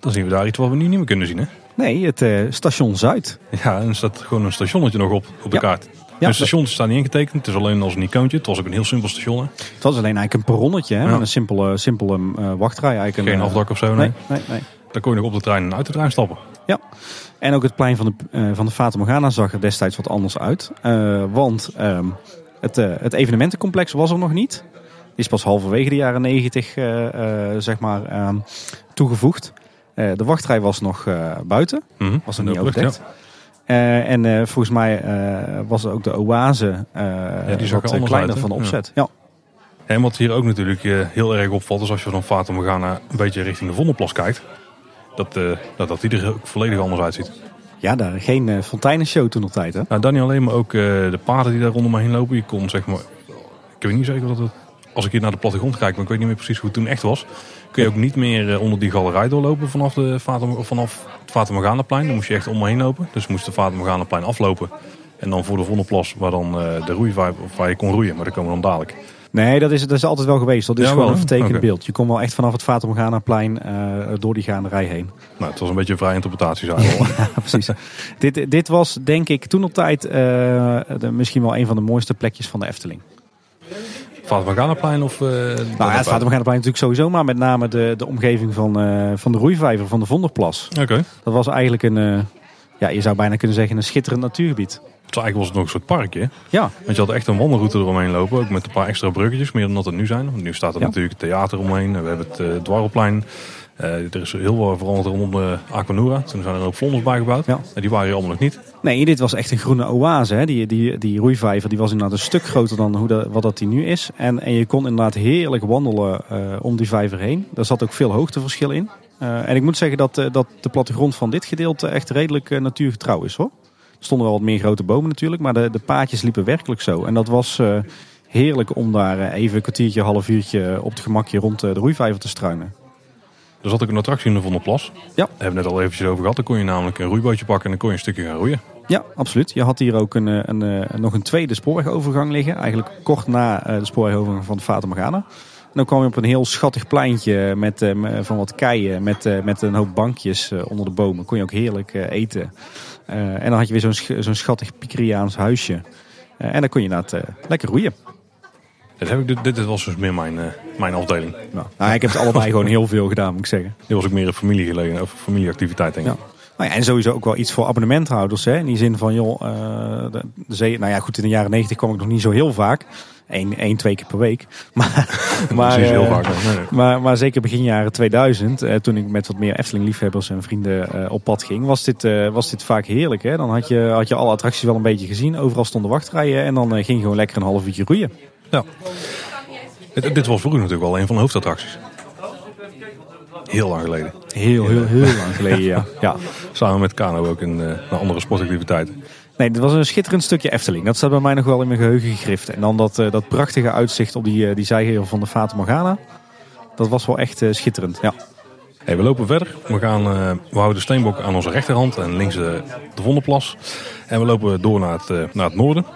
dan zien we daar iets wat we nu niet meer kunnen zien. Hè? Nee, het uh, station Zuid. Ja, en er staat gewoon een stationnetje nog op, op de kaart. Ja, de stations staan niet ingetekend. Het is alleen als een icoontje. Het was ook een heel simpel station. Hè? Het was alleen eigenlijk een perronnetje. Hè? Ja. Met een simpele, simpele uh, wachtrij. Eigenlijk Geen een, afdak of zo. Nee. Nee, nee, Daar kon je nog op de trein en uit de trein stappen. Ja. En ook het plein van de, uh, van de Fata Morgana zag er destijds wat anders uit. Uh, want um, het, het evenementencomplex was er nog niet is pas halverwege de jaren negentig uh, uh, zeg maar, uh, toegevoegd. Eh, de wachtrij was nog buiten, mm -hmm. was er niet overdekt. Ja. en volgens mij was er ook de oase ja, die wat kleiner uit, van de opzet. Ja. En wat hier ook natuurlijk eh, heel erg opvalt, is als je van Morgana een beetje richting de Vondelplas kijkt, dat, eh, dat, dat die er ook volledig anders uitziet. Ja, daar geen uh, fonteinenshow toen op tijd, hè? Nou, dan niet alleen, maar ook eh, de paarden die daar rondom me heen lopen. Je kon zeg maar, ik weet niet zeker dat het, als ik hier naar de plattegrond kijk, maar ik weet niet meer precies hoe het toen echt was. Kun je ook niet meer eh, onder die galerij doorlopen vanaf, de Fata, vanaf het. Dan moest je echt om me heen lopen. Dus je moest de Fata Morganaplein aflopen. En dan voor de Vondelplas, waar dan eh, de of waar je kon roeien. Maar daar komen we dan dadelijk. Nee, dat is, dat is altijd wel geweest. Dat is Ja, wel, een vertekend beeld. Je kon wel echt vanaf het Fata Morgana-plein eh, door die gaanderij heen. Nou, het was een beetje een vrije interpretatie, ik al. Ja, precies. dit, dit was denk ik toen op tijd de, misschien wel een van de mooiste plekjes van de Efteling. Fata Morganaplein of... eh, Nou ja, het daarbij? Fata Morgana-plein natuurlijk sowieso, maar met name de, de omgeving van, eh, van de roeivijver van de Vonderplas. Oké. Dat was eigenlijk een, eh, ja, je zou bijna kunnen zeggen, een schitterend natuurgebied. Dus eigenlijk was het nog een soort parkje. Ja, Want je had echt een wandelroute eromheen lopen. Ook met een paar extra bruggetjes. Meer dan dat er nu zijn. Want nu staat er Ja. natuurlijk het theater omheen. We hebben het dwarrelplein. Eh, er is heel veel veranderd rondom de Aquanura. Toen zijn er ook vlonders bijgebouwd. Ja. En die waren hier allemaal nog niet. nee, dit was echt een groene oase. Hè. Die, die, die roeivijver die was inderdaad een stuk groter dan hoe dat, wat dat die nu is. En, en je kon inderdaad heerlijk wandelen eh, om die vijver heen. Daar zat ook veel hoogteverschil in. Eh, en ik moet zeggen dat, eh, dat de plattegrond van dit gedeelte echt redelijk eh, natuurgetrouw is hoor. Er stonden wel wat meer grote bomen natuurlijk, maar de, de paadjes liepen werkelijk zo. En dat was eh, heerlijk om daar eh, even een kwartiertje, half uurtje op het gemakje rond eh, de roeivijver te struinen. Er zat ook een attractie in de Vondelplas. Ja. Daar hebben we net al eventjes over gehad. Dan kon je namelijk een roeibootje pakken en dan kon je een stukje gaan roeien. Ja, absoluut. Je had hier ook een, eh, een, eh, nog een tweede spoorwegovergang liggen. Eigenlijk kort na eh, de spoorwegovergang van de Fata Morgana. En dan kwam je op een heel schattig pleintje met, van wat keien. Met, met een hoop bankjes onder de bomen. Kon je ook heerlijk eten. En dan had je weer zo'n sch- zo'n schattig Pikeriaans huisje. En dan kon je inderdaad lekker roeien. Dit, heb ik, dit, dit was dus meer mijn, eh, mijn afdeling. Nou, nou, ik heb het allebei gewoon heel veel gedaan, moet ik zeggen. Dit was ook meer een familiegelegen, of familieactiviteit denk ik. Ja. Nou ja, en sowieso ook wel iets voor abonnementhouders. Hè? In die zin van, joh, eh, de, de zee, nou ja, goed, in de jaren negentig kwam ik nog niet zo heel vaak. Eén, één twee keer per week. Maar, maar, Precies, heel eh, vaak. Nee, maar, maar zeker begin jaren 2000, eh, toen ik met wat meer Efteling-liefhebbers en vrienden op pad ging, was dit, was dit vaak heerlijk. Hè? Dan had je, had je alle attracties wel een beetje gezien. Overal stonden wachtrijen en dan ging je gewoon lekker een half uurtje roeien. Ja. Dit, dit was vroeger natuurlijk wel een van de hoofdattracties. Heel lang geleden. Heel, heel, heel lang geleden, ja. ja. Samen met Kano ook in eh, andere sportactiviteiten. Nee, dit was een schitterend stukje Efteling. Dat staat bij mij nog wel in mijn geheugen gegrift. En dan dat, eh, dat prachtige uitzicht op die, uh, die zijgevel van de Fata Morgana. Dat was wel echt schitterend, ja. Hey, we lopen verder. We, gaan, we houden de steenbok aan onze rechterhand en links de, de Vondelplas. En we lopen door naar het, naar het noorden.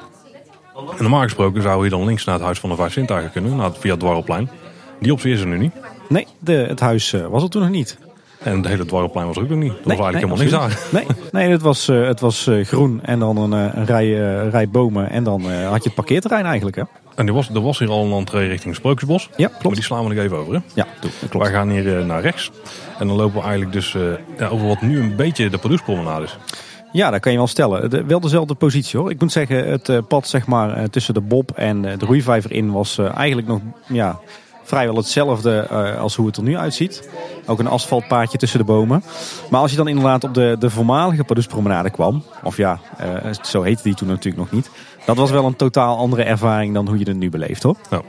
En normaal gesproken zouden we hier dan links naar het Huis van de Vijf Zintuigen kunnen, naar het, via het Dwarrelplein. Die optie is er nu niet. Nee, de, het huis uh, was er toen nog niet. En het hele Dwarrelplein was er ook nog niet. Er nee, was eigenlijk nee, helemaal niks aan. Nee, nee het was, uh, het was uh, groen en dan een, een rij, rij bomen. En dan had je het parkeerterrein eigenlijk. Hè? En er was, er was hier al een entree richting Sprookjesbos. Ja, klopt. Maar die slaan we nog even over. Hè? Ja, klopt. Wij gaan hier naar rechts. En dan lopen we eigenlijk dus over wat nu een beetje de Pardoespromenade is. Ja, dat kan je wel stellen. De, wel dezelfde positie hoor. Ik moet zeggen, het uh, pad zeg maar, uh, tussen de Bob en uh, de roeivijver in was eigenlijk nog ja, vrijwel hetzelfde als hoe het er nu uitziet. Ook een asfaltpaadje tussen de bomen. Maar als je dan inderdaad op de, de voormalige Pardoespromenade kwam, of ja, zo heette die toen natuurlijk nog niet. Dat was wel een totaal andere ervaring dan hoe je het nu beleeft hoor. Nou,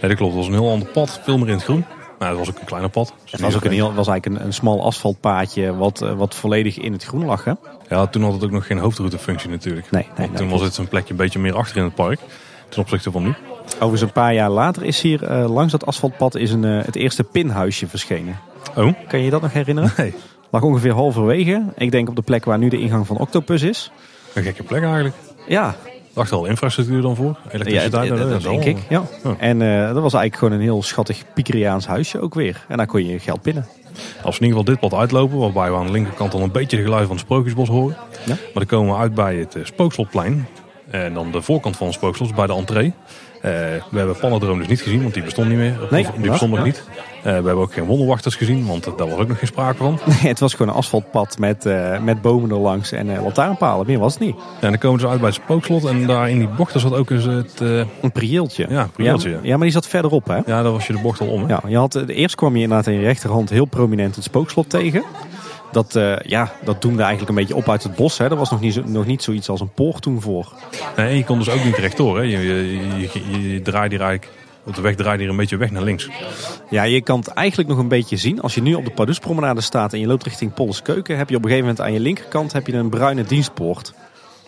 ja, dat klopt. Het was een heel ander pad, veel meer in het groen. Nou, het was ook een kleiner pad. Dus het was, ook een heel, was eigenlijk een, een smal asfaltpaadje wat, wat volledig in het groen lag. Hè? Ja, toen had het ook nog geen hoofdroutefunctie natuurlijk. Nee, toen was het een plekje een beetje meer achter in het park. Ten opzichte van nu. Overigens een paar jaar later is hier uh, langs dat asfaltpad is een, uh, het eerste pinhuisje verschenen. Oh? Kan je je dat nog herinneren? Nee. Lag ongeveer halverwege. Ik denk op de plek waar nu de ingang van Octopus is. Een gekke plek eigenlijk. Ja. Dacht er al infrastructuur dan voor? Elektriciteit? Ja, dat, denk ik. Ja. Oh. En uh, dat was eigenlijk gewoon een heel schattig Pikeriaans huisje ook weer. En daar kon je geld pinnen. Als we in ieder geval dit pad uitlopen, waarbij we aan de linkerkant al een beetje de geluid van het Sprookjesbos horen. Ja? Maar dan komen we uit bij het uh, Spookslotplein. En dan de voorkant van het Spookslot, bij de entree. Uh, we hebben Pannendroom dus niet gezien, want die bestond niet meer. Nee, die bestond nog ja. niet. Uh, we hebben ook geen wonderwachters gezien, want daar was ook nog geen sprake van. Nee, het was gewoon een asfaltpad met, uh, met bomen erlangs en lantaarnpalen. Meer was het niet. Ja, en dan komen ze uit bij het spookslot en daar in die bocht daar zat ook eens het... Een prieeltje. Ja, prieeltje. Ja, ja, maar die zat verderop hè? Ja, daar was je de bocht al om. Hè? Ja, je had, eerst kwam je inderdaad in je rechterhand heel prominent het spookslot tegen. Dat, uh, ja, dat doemde eigenlijk een beetje op uit het bos. Hè. Er was nog niet, zo, nog niet zoiets als een poort toen voor. Nee, je kon dus ook niet rechtdoor. Hè. Je, je, je, je, draaide hier eigenlijk Want de weg draait hier een beetje weg naar links. Ja, je kan het eigenlijk nog een beetje zien. Als je nu op de Pardoespromenade staat en je loopt richting Polleskeuken, heb je op een gegeven moment aan je linkerkant heb je een bruine dienstpoort.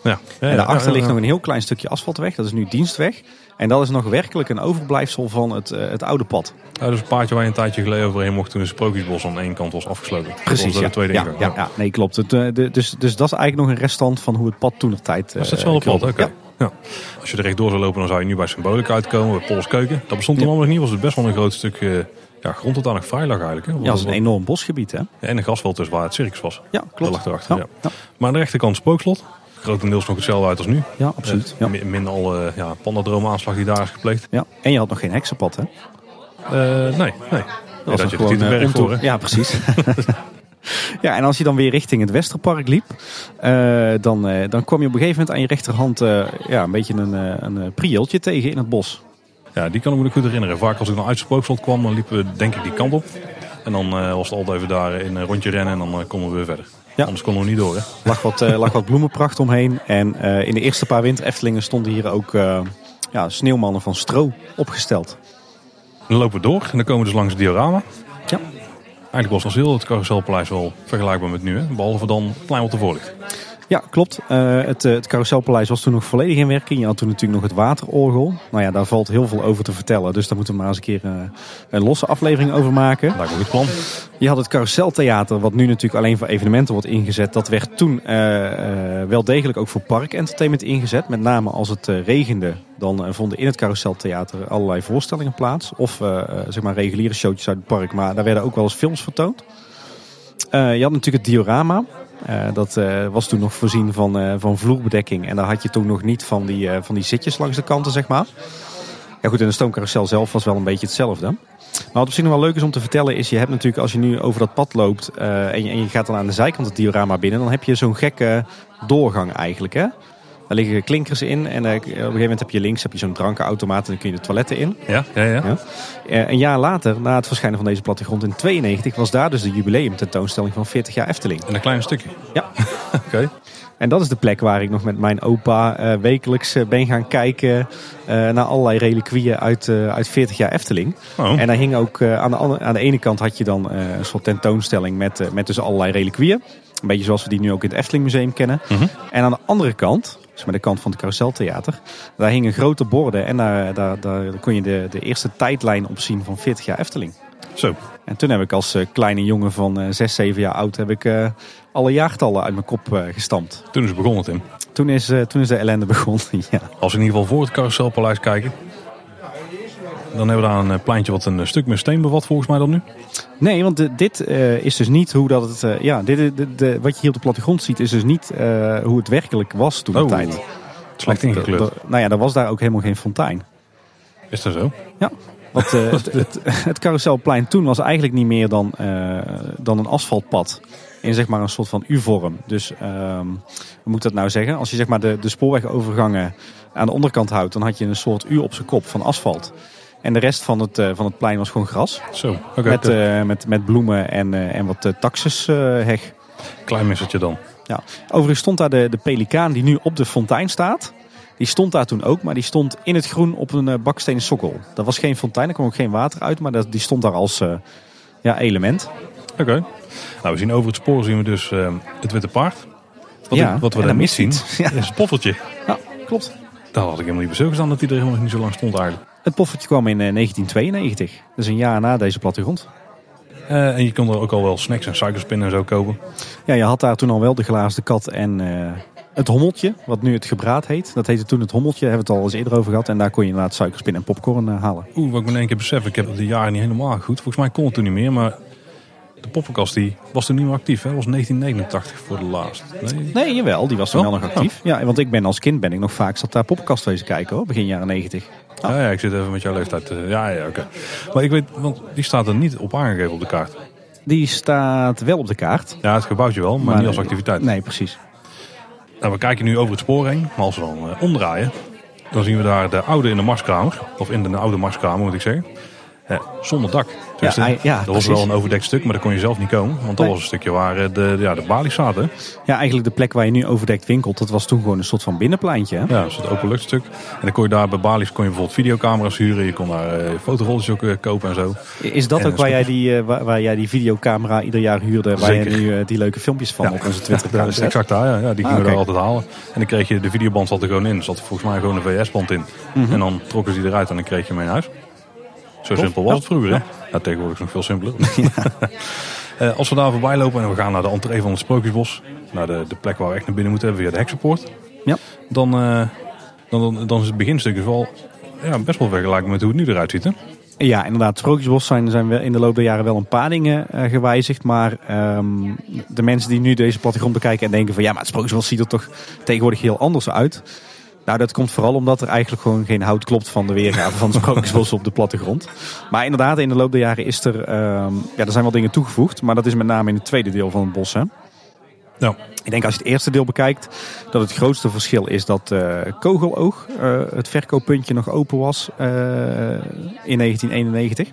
Ja. en daarachter ligt nog een heel klein stukje asfaltweg. Dat is nu dienstweg. En dat is nog werkelijk een overblijfsel van het, eh, het oude pad. Ja, dat is een paardje waar je een tijdje geleden overheen mocht toen een sprookjesbos aan één kant was afgesloten. dat was ja. de tweede ja, ingang. ja, ja, nee, klopt. Het, eh, de- dus, dus dat is eigenlijk nog een restant van hoe het pad toen nog tijd. Dat wel op pad? Oké. Ja. Ja. Als je er rechtdoor zou lopen, dan zou je nu bij Symbolic uitkomen, bij Pols Keuken. Dat bestond toen nog niet, was het best wel een groot stuk eh, ja, grond dat daar nog vrij lag eigenlijk. Hè? Ja, dat is een enorm bosgebied, hè? En een grasveld dus waar het circus was. Ja, Dat klopt. lag erachter, ja. Maar aan de rechterkant spookslot. Grotendeels nog hetzelfde uit als nu. Ja, absoluut. Ja. Min, min alle ja, pandadroom-aanslag die daar is gepleegd. Ja. En je had nog geen heksenpad, hè? Eh, nee, nee. Dat dat je er Tietenberg eh, voor, ontoe- hè? Ja, precies. ja, en als je dan weer richting het Westerpark liep, eh, dan, eh, dan kwam je op een gegeven moment aan je rechterhand eh, ja, een beetje een, eh, een eh, prieeltje tegen in het bos. Ja, die kan ik me goed herinneren. Vaak als ik dan uit spookslot kwam, dan liepen we denk ik die kant op. En dan eh, was het altijd even daar in een rondje rennen en dan eh, konden we weer verder. Ja. Anders konden we niet door, hè? lag wat, eh, lag wat bloemenpracht omheen. En eh, in de eerste paar winter Eftelingen stonden hier ook eh, ja, sneeuwmannen van stro opgesteld. Dan lopen we door en dan komen we dus langs het diorama. Ja. Eigenlijk was als heel het carouselpaleis wel vergelijkbaar met nu, hè? Behalve dan het plein wat ervoor ligt. Ja, klopt. Eh, het, eh, het carouselpaleis was toen nog volledig in werking. Je had toen natuurlijk nog het waterorgel. Nou ja, daar valt heel veel over te vertellen. Dus daar moeten we maar eens een keer eh, een losse aflevering over maken. Lijkt me een goed plan. Je had het carouseltheater, wat nu natuurlijk alleen voor evenementen wordt ingezet. Dat werd toen wel degelijk ook voor parkentertainment ingezet. Met name als het regende, dan vonden in het carouseltheater allerlei voorstellingen plaats. Of zeg maar reguliere showtjes uit het park, maar daar werden ook wel eens films vertoond. Je had natuurlijk het diorama. Eh, dat eh, was toen nog voorzien van, eh, van vloerbedekking. En daar had je toen nog niet van die, van die zitjes langs de kanten, zeg maar. Ja goed, en de stoomcarousel zelf was wel een beetje hetzelfde. Maar wat zich nog wel leuk is om te vertellen is, je hebt natuurlijk als je nu over dat pad loopt en, je, en je gaat dan aan de zijkant het diorama binnen, dan heb je zo'n gekke doorgang eigenlijk. Hè? Daar liggen klinkers in en op een gegeven moment heb je links heb je zo'n drankenautomaat en dan kun je de toiletten in. Ja, ja, ja. Ja. Eh, een jaar later, na het verschijnen van deze plattegrond in 92, was daar dus de jubileum tentoonstelling van 40 jaar Efteling. En een klein stukje. Ja. Oké. En dat is de plek waar ik nog met mijn opa eh, wekelijks eh, ben gaan kijken eh, naar allerlei reliquieën uit, uit 40 jaar Efteling. Oh. En daar hing ook aan, de andere, aan de ene kant had je dan een soort tentoonstelling met, met dus allerlei reliquieën. Een beetje zoals we die nu ook in het Efteling Museum kennen. Mhm. En aan de andere kant, dus met de kant van het Carouseltheater, daar hingen grote borden. En daar, daar, daar kon je de, de eerste tijdlijn op zien van 40 jaar Efteling. Zo. En toen heb ik als eh, kleine jongen van eh 6, 7 jaar oud heb ik, eh, alle jaartallen uit mijn kop eh, gestampt. Toen is het begonnen, Tim. Toen is, eh, toen is de ellende begonnen. ja. Als we in ieder geval voor het carouselpaleis kijken. Dan hebben we daar een eh, pleintje wat een stuk meer steen bevat volgens mij dan nu. Nee, want de- dit eh, is dus niet hoe dat het. eh, ja, dit, de, de, wat je hier op de plattegrond ziet, is dus niet eh, hoe het werkelijk was toen de Oh, tijd. Slecht ingekleurd. eh, nou ja, er was daar ook helemaal geen fontein. Is dat zo? Ja. Want eh, het, het, het carouselplein toen was eigenlijk niet meer dan, eh, dan een asfaltpad. In zeg maar een soort van U-vorm. Dus ehm, hoe moet ik dat nou zeggen? Als je zeg maar de, de spoorwegovergangen aan de onderkant houdt, dan had je een soort U op zijn kop van asfalt. En de rest van het, eh, van het plein was gewoon gras. Zo. Oké. Met, eh, met, met bloemen en, eh, en wat uh, taxusheg. Klein missertje dan. ja. Overigens stond daar de, de pelikaan die nu op de fontein staat. Die stond daar toen ook, maar die stond in het groen op een bakstenen sokkel. Dat was geen fontein, er kwam ook geen water uit, maar dat, die stond daar als ja, element. Oké. Nou, we zien over het spoor zien we dus eh, het witte paard. Wat, Ja, wat we daar een niet zien. Ja. is het poffertje. Ja, klopt. Daar had ik helemaal niet bij stilgestaan dat hij er helemaal niet zo lang stond eigenlijk. Het poffertje kwam in eh, 1992, dus een jaar na deze plattegrond. Eh, en je kon er ook al wel snacks en suikerspinnen en zo kopen. Ja, je had daar toen al wel de glazen kat en eh, het hommeltje, wat nu het gebraad heet. Dat heette toen het hommeltje, daar hebben we het al eens eerder over gehad. En daar kon je inderdaad suikerspin en popcorn eh, halen. Oeh, wat ik me in één keer besef, ik heb het de jaren niet helemaal goed. Volgens mij kon het toen niet meer, maar de poppenkast die was toen niet meer actief. Hè? Dat was 1989 voor de laatst. Nee? Nee, jawel, die was toen Oh, wel nog actief. Ja, want ik ben als kind ben ik nog vaak zat daar poppenkast wezen kijken hoor, begin jaren 90. Ja, ja, ik zit even met jouw leeftijd. eh, ja, ja, oké. Maar ik weet, want die staat er niet op aangegeven op de kaart. Die staat wel op de kaart. Ja, het gebouwtje wel, maar, niet als activiteit. Nee, precies. Nou, we kijken nu over het spoor heen, maar als we dan eh, omdraaien, dan zien we daar de oude in de marskramer. Of in de oude marskramer moet ik zeggen. Eh, zonder dak. Dus Ja, dat was precies. wel een overdekt stuk, maar daar kon je zelf niet komen. Want dat was een stukje waar eh, de, ja, de balies zaten. Ja, eigenlijk de plek waar je nu overdekt winkelt, dat was toen gewoon een soort van binnenpleintje. Hè? Ja, is het openluchtstuk. En dan kon je daar bij balies kon je bijvoorbeeld videocamera's huren. Je kon daar fotorolletjes ook kopen en zo. Is dat En ook waar jij, die, waar, waar jij die videocamera ieder jaar huurde, waar Zeker. je nu die leuke filmpjes van Ja. op onze Twitter Ja, dat is exact daar. Ja, ja die Ah, gingen we daar altijd halen. En dan kreeg je de videoband zat er gewoon in. Er zat volgens mij gewoon een VS-band in. Mhm. En dan trokken ze die eruit en dan kreeg je hem in huis. Zo simpel was het vroeger. Hè? Ja, tegenwoordig is het nog veel simpeler. Eh, als we daar voorbij lopen en we gaan naar de entree van het Sprookjesbos. Naar de, de plek waar we echt naar binnen moeten via de heksenpoort. Ja. Dan, eh, dan, dan, dan is het beginstuk dus wel ja, best wel vergelijkbaar met hoe het nu eruit ziet. Hè? Ja, inderdaad. Sprookjesbos zijn, zijn wel in de loop der jaren wel een paar dingen eh, gewijzigd. Maar ehm, de mensen die nu deze plattegrond bekijken en denken van ja, maar het Sprookjesbos ziet er toch tegenwoordig heel anders uit. Nou, dat komt vooral omdat er eigenlijk gewoon geen hout klopt van de weergave van Sprookjesbos op de plattegrond. Maar inderdaad, in de loop der jaren is er, ehm, ja, er zijn wel dingen toegevoegd. Maar dat is met name in het tweede deel van het bos. Hè. Ja. Ik denk als je het eerste deel bekijkt, dat het grootste verschil is dat eh, Kogeloog, eh, het verkooppuntje, nog open was eh, in 1991.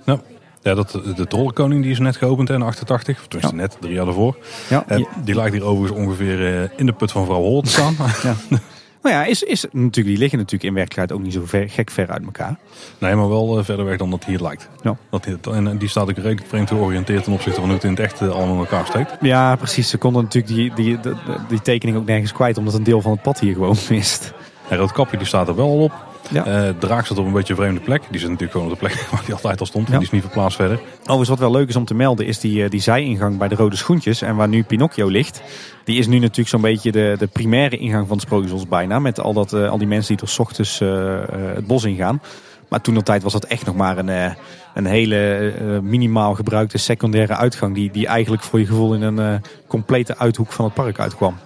Ja, dat, de Trollenkoning die is net geopend hè, in 88. Of tenminste net, drie jaar daarvoor. Ja, die lijkt hier overigens ongeveer in de put van vrouw Holle te staan. Nou ja, is, is natuurlijk, die liggen natuurlijk in werkelijkheid ook niet zo ver, gek ver uit elkaar. nee, maar wel eh, verder weg dan dat hier lijkt. Ja. Dat, en eh, die staat ook redelijk vreemd georiënteerd ten opzichte van hoe het in het echt eh, allemaal in elkaar steekt. Ja, precies. Ze konden natuurlijk die, die, die, die tekening ook nergens kwijt, omdat een deel van het pad hier gewoon mist. En Roodkapje die staat er wel op. Ja. Eh, Draak staat op een beetje een vreemde plek. Die zit natuurlijk gewoon op de plek waar die altijd al stond. Ja. Die is niet verplaatst verder. Overigens, wat wel leuk is om te melden, is die, eh, die zijingang bij de Rode Schoentjes. En waar nu Pinocchio ligt. Die is nu natuurlijk zo'n beetje de, de primaire ingang van het Sprookjesbos bijna. Met al, dat, eh, al die mensen die er 's ochtends het bos ingaan. Maar toen de tijd was dat echt nog maar een, een hele minimaal gebruikte secundaire uitgang. Die, die eigenlijk voor je gevoel in een complete uithoek van het park uitkwam.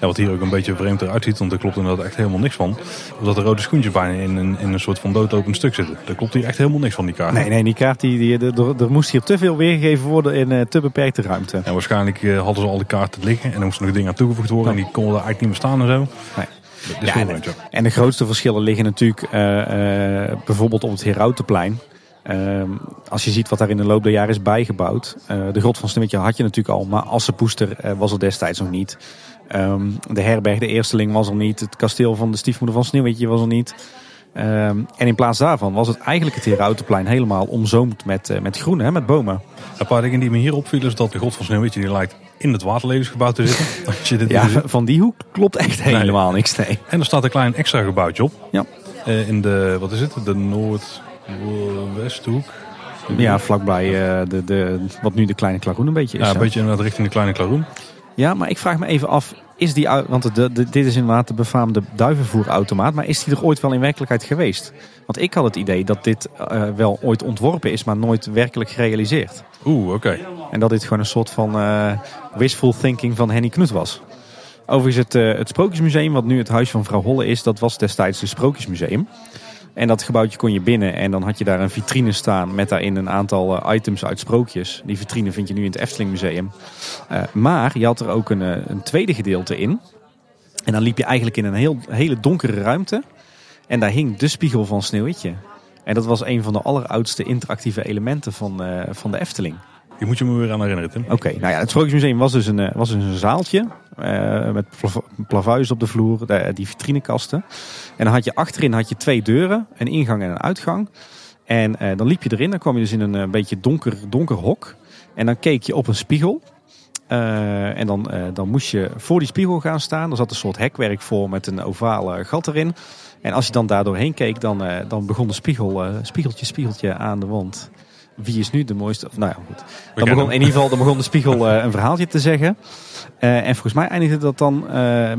Ja, wat hier ook een beetje vreemd eruit ziet. Want er klopt inderdaad echt helemaal niks van. Omdat de rode schoentjes bijna in een, in een soort van doodlopend stuk zitten. Daar klopt hier echt helemaal niks van die kaart. Nee, nee, die kaart, die, die, er, er moest hier te veel weergegeven worden in eh, te beperkte ruimte. En waarschijnlijk eh, hadden ze al die kaarten liggen. En er moesten nog dingen aan toegevoegd worden. En die konden er eigenlijk niet meer staan en zo. Nee. Ja, en- ja. En de grootste verschillen liggen natuurlijk eh, bijvoorbeeld op het Herautenplein. Ehm, als je ziet wat daar in de loop der jaren is bijgebouwd. De grot van Sneeuwwitje had je natuurlijk al, maar Assenpoester eh, was er destijds nog niet. Ehm, de herberg De Eersteling was er niet. Het kasteel van de stiefmoeder van Sneeuwwitje was er niet. Ehm, en in plaats daarvan was het eigenlijk het Herautenplein helemaal omzoomd met, eh, met groen, hè, met bomen. Een paar dingen die me hier opvielen is dat de god van Sneeuwwitje die lijkt in het waterlevensgebouw te zitten. Als je dit Ja, van die hoek klopt echt helemaal niks. Nee. En er staat een klein extra gebouwtje op. Ja. Eh, in de, wat is het? De noordwesthoek. Ja, vlakbij eh, de, de, wat nu de kleine klaroen een beetje is. Ja, een hè. beetje inderdaad richting de kleine klaroen. Ja, maar ik vraag me even af, is die, want de, de- dit is inderdaad de befaamde duivenvoerautomaat, maar is die er ooit wel in werkelijkheid geweest? Want ik had het idee dat dit eh, wel ooit ontworpen is, maar nooit werkelijk gerealiseerd. Oeh, oké. En dat dit gewoon een soort van eh, wishful thinking van Henny Knut was. Overigens, het, eh, het Sprookjesmuseum, wat nu het huis van vrouw Holle is, dat was destijds het Sprookjesmuseum. En dat gebouwtje kon je binnen en dan had je daar een vitrine staan met daarin een aantal eh, items uit sprookjes. Die vitrine vind je nu in het Efteling Museum. Eh, maar je had er ook een, eh, een tweede gedeelte in. En dan liep je eigenlijk in een heel, hele donkere ruimte. En daar hing de spiegel van Sneeuwwitje. En dat was een van de alleroudste interactieve elementen van, van de Efteling. Je moet je me weer aan herinneren, Tim. Oké, nou ja, het Sprookjesmuseum was dus een, was dus een zaaltje met plavuizen op de vloer, die vitrinekasten. En dan had je achterin had je twee deuren, een ingang en een uitgang. En eh, dan liep je erin, dan kwam je dus in een eh, beetje donker, donker hok. En dan keek je op een spiegel. Eh, en dan, dan moest je voor die spiegel gaan staan. Er zat een soort hekwerk voor met een ovale gat erin. En als je dan daar doorheen keek, dan, dan begon de spiegel, spiegeltje, spiegeltje aan de wand. Wie is nu de mooiste? Of, nou ja, goed. Dan begon, in ieder geval dan begon de spiegel een verhaaltje te zeggen. En volgens mij eindigde dat dan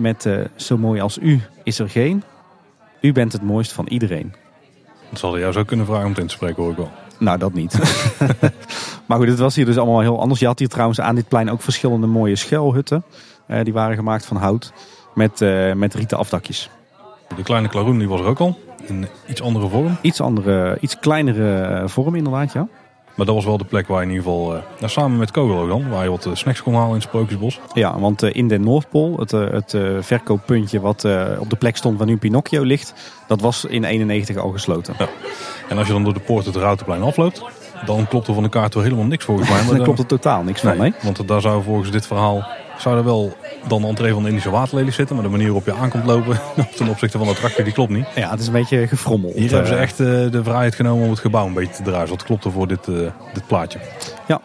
met zo mooi als u is er geen. U bent het mooist van iedereen. Dat zal jou zo kunnen vragen om het in te spreken, hoor ik wel. Nou, dat niet. maar goed, het was hier dus allemaal heel anders. Je had hier trouwens aan dit plein ook verschillende mooie schuilhutten. Eh, die waren gemaakt van hout met, eh, met rieten afdakjes. De kleine klaroen die was er ook al. In iets andere vorm. Iets andere, iets kleinere eh, vorm inderdaad, ja. Maar dat was wel de plek waar je in ieder geval, nou, samen met Kogel dan, waar je wat eh, snacks kon halen in het Sprookjesbos. Ja, want eh, in de Noordpool, het, het verkooppuntje wat op de plek stond waar nu Pinocchio ligt, dat was in 91 al gesloten. En als je dan door de poort het Routenplein afloopt, dan klopt er van de kaart wel helemaal niks volgens mij. Maar dan- klopt er totaal niks van, nee. Want daar zou volgens dit verhaal zou er wel dan de entree van de Indische waterlelies zitten. Maar de manier waarop je aankomt lopen ten opzichte van de attractie, die klopt niet. Ja, het is een beetje gefrommeld. Hier hebben ze eh. echt eh, de vrijheid genomen om het gebouw een beetje te draaien. Dus dat klopt er voor dit, eh, dit plaatje. Ja.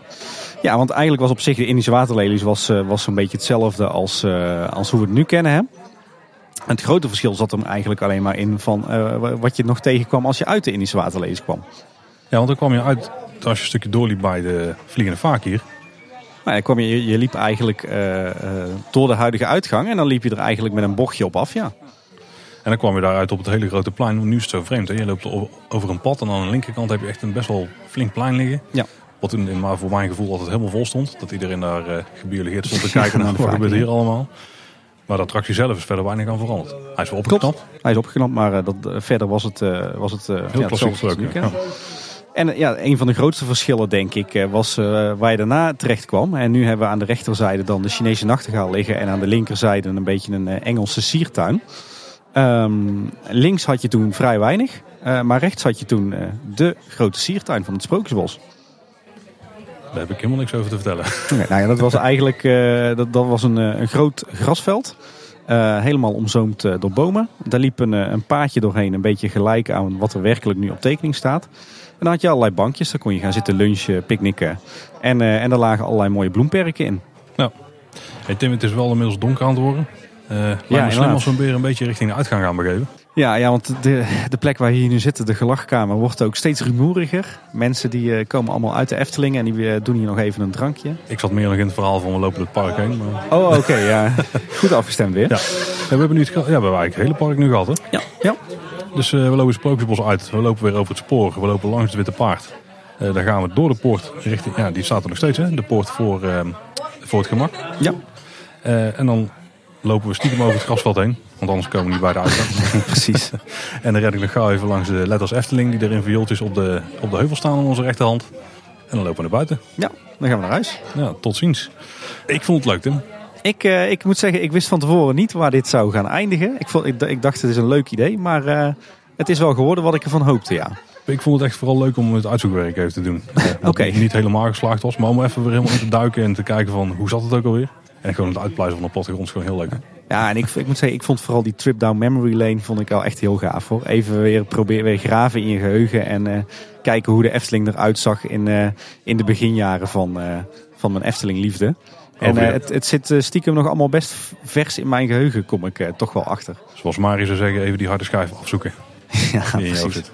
ja, want eigenlijk was op zich de Indische waterlelies was, was zo'n beetje hetzelfde als, als hoe we het nu kennen. Hè? Het grote verschil zat hem eigenlijk alleen maar in van wa- wat je nog tegenkwam als je uit de Indische waterlelies kwam. Ja, want dan kwam je uit, als je een stukje doorliep bij de Vliegende Vaak hier. Nou, kwam je, je liep eigenlijk eh, eh, door de huidige uitgang en dan liep je er eigenlijk met een bochtje op af. Ja, En dan kwam je daaruit op het hele grote plein. Nu is het zo vreemd. Hè? Je loopt over een pad en aan de linkerkant heb je echt een best wel flink plein liggen. Ja. Wat in- maar voor mijn gevoel altijd helemaal vol stond. Dat iedereen daar eh gebiologeerd stond te kijken naar wat gebeurt hier allemaal. Maar de attractie zelf is verder weinig aan veranderd. Hij is wel opgeknapt. hij is opgeknapt, maar dat, verder was het, was het Heel ja, klassiek het. En ja, een van de grootste verschillen, denk ik, eh, was eh, waar je daarna terecht kwam. En nu hebben we aan de rechterzijde dan de Chinese nachtegaal liggen. En aan de linkerzijde een beetje een eh, Engelse siertuin. Ehm, links had je toen vrij weinig. maar rechts had je toen de grote siertuin van het Sprookjesbos. Daar heb ik helemaal niks over te vertellen. Nou ja, dat was eigenlijk dat, dat was een, een groot grasveld. helemaal omzoomd door bomen. Daar liep een, een paadje doorheen, een beetje gelijk aan wat er werkelijk nu op tekening staat. En dan had je allerlei bankjes, daar kon je gaan zitten lunchen, picknicken. En, eh, en daar lagen allerlei mooie bloemperken in. Hey Tim, het is wel inmiddels donker aan het worden. Eh ja, slim als we hem weer een beetje richting de uitgang gaan begeven. Ja, ja want de, de plek waar we hier nu zitten, de gelachkamer, wordt ook steeds rumoeriger. Mensen die eh, komen allemaal uit de Efteling en die doen hier nog even een drankje. Ik zat meer nog in het verhaal van we lopen het park heen. Maar... Oh, oké, ja. Goed afgestemd weer. Ja. Ja, we hebben nu het, ja, we hebben eigenlijk het hele park nu gehad. Hè? ja. ja. Dus eh, we lopen het Sprookjesbos uit. We lopen weer over het spoor. We lopen langs het Witte Paard. Eh dan gaan we door de poort richting... Ja, die staat er nog steeds, hè? De poort voor, ehm, voor het gemak. ja. Eh, en dan lopen we stiekem over het grasveld heen. Want anders komen we niet bij de uitgang. precies. en dan red ik nog gauw even langs de letters Efteling... die er in viooltjes op de, op de heuvel staan aan onze rechterhand. En dan lopen we naar buiten. Ja, dan gaan we naar huis. Ja, tot ziens. Ik vond het leuk, Tim. Ik, eh, ik moet zeggen, ik wist van tevoren niet waar dit zou gaan eindigen. Ik, vond, ik, ik dacht, het is een leuk idee. Maar eh, het is wel geworden wat ik ervan hoopte, ja. Ik vond het echt vooral leuk om het uitzoekwerk even te doen. Oké. Niet helemaal geslaagd was, maar om even weer helemaal in te duiken en te kijken van hoe zat het ook alweer. En gewoon het uitpluizen van de plattegrond is gewoon heel leuk. Ja, en ik, ik moet zeggen, ik vond vooral die trip down memory lane vond ik al echt heel gaaf hoor. Even weer proberen weer graven in je geheugen en eh, kijken hoe de Efteling eruit zag in, in de beginjaren van, van mijn Efteling liefde. En eh, het, het zit eh, stiekem nog allemaal best vers in mijn geheugen, kom ik eh, toch wel achter. Zoals Marie zou zeggen, even die harde schijf afzoeken ja, precies.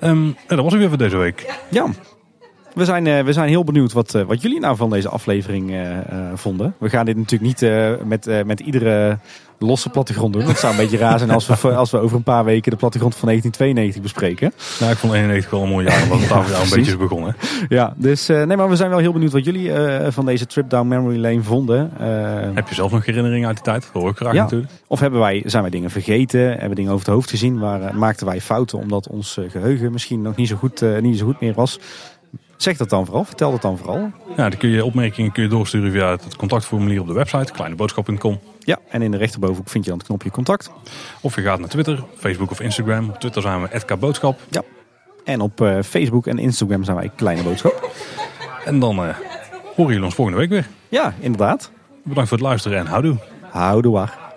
ja, dat was het weer voor deze week. Ja, we zijn, we zijn heel benieuwd wat, wat jullie nou van deze aflevering vonden. We gaan dit natuurlijk niet met, met iedere losse plattegrond doen. Dat zou een beetje raar zijn als we, als we over een paar weken de plattegrond van 1992 bespreken. Nou, ik vond 91 wel een mooi jaar, omdat het daar jou een beetje is begonnen. Ja, dus eh, nee, maar we zijn wel heel benieuwd wat jullie eh, van deze trip down memory lane vonden. Eh, Heb je zelf nog herinneringen uit die tijd? Dat hoor ik graag Ja. natuurlijk. of hebben wij, zijn wij dingen vergeten? Hebben we dingen over het hoofd gezien? Waar maakten wij fouten omdat ons eh, geheugen misschien nog niet zo, goed, niet zo goed meer was? Zeg dat dan vooral, vertel dat dan vooral. Ja, dan kun je opmerkingen kun je doorsturen via het contactformulier op de website, kleineboodschap.com. Ja, en in de rechterbovenhoek vind je dan het knopje contact. Of je gaat naar Twitter, Facebook of Instagram. Op Twitter zijn we @kboodschap. Ja. En op eh, Facebook en Instagram zijn wij Kleine Boodschap. En dan eh, horen jullie ons volgende week weer. Ja, inderdaad. Bedankt voor het luisteren en houdoe. Houdoe waar.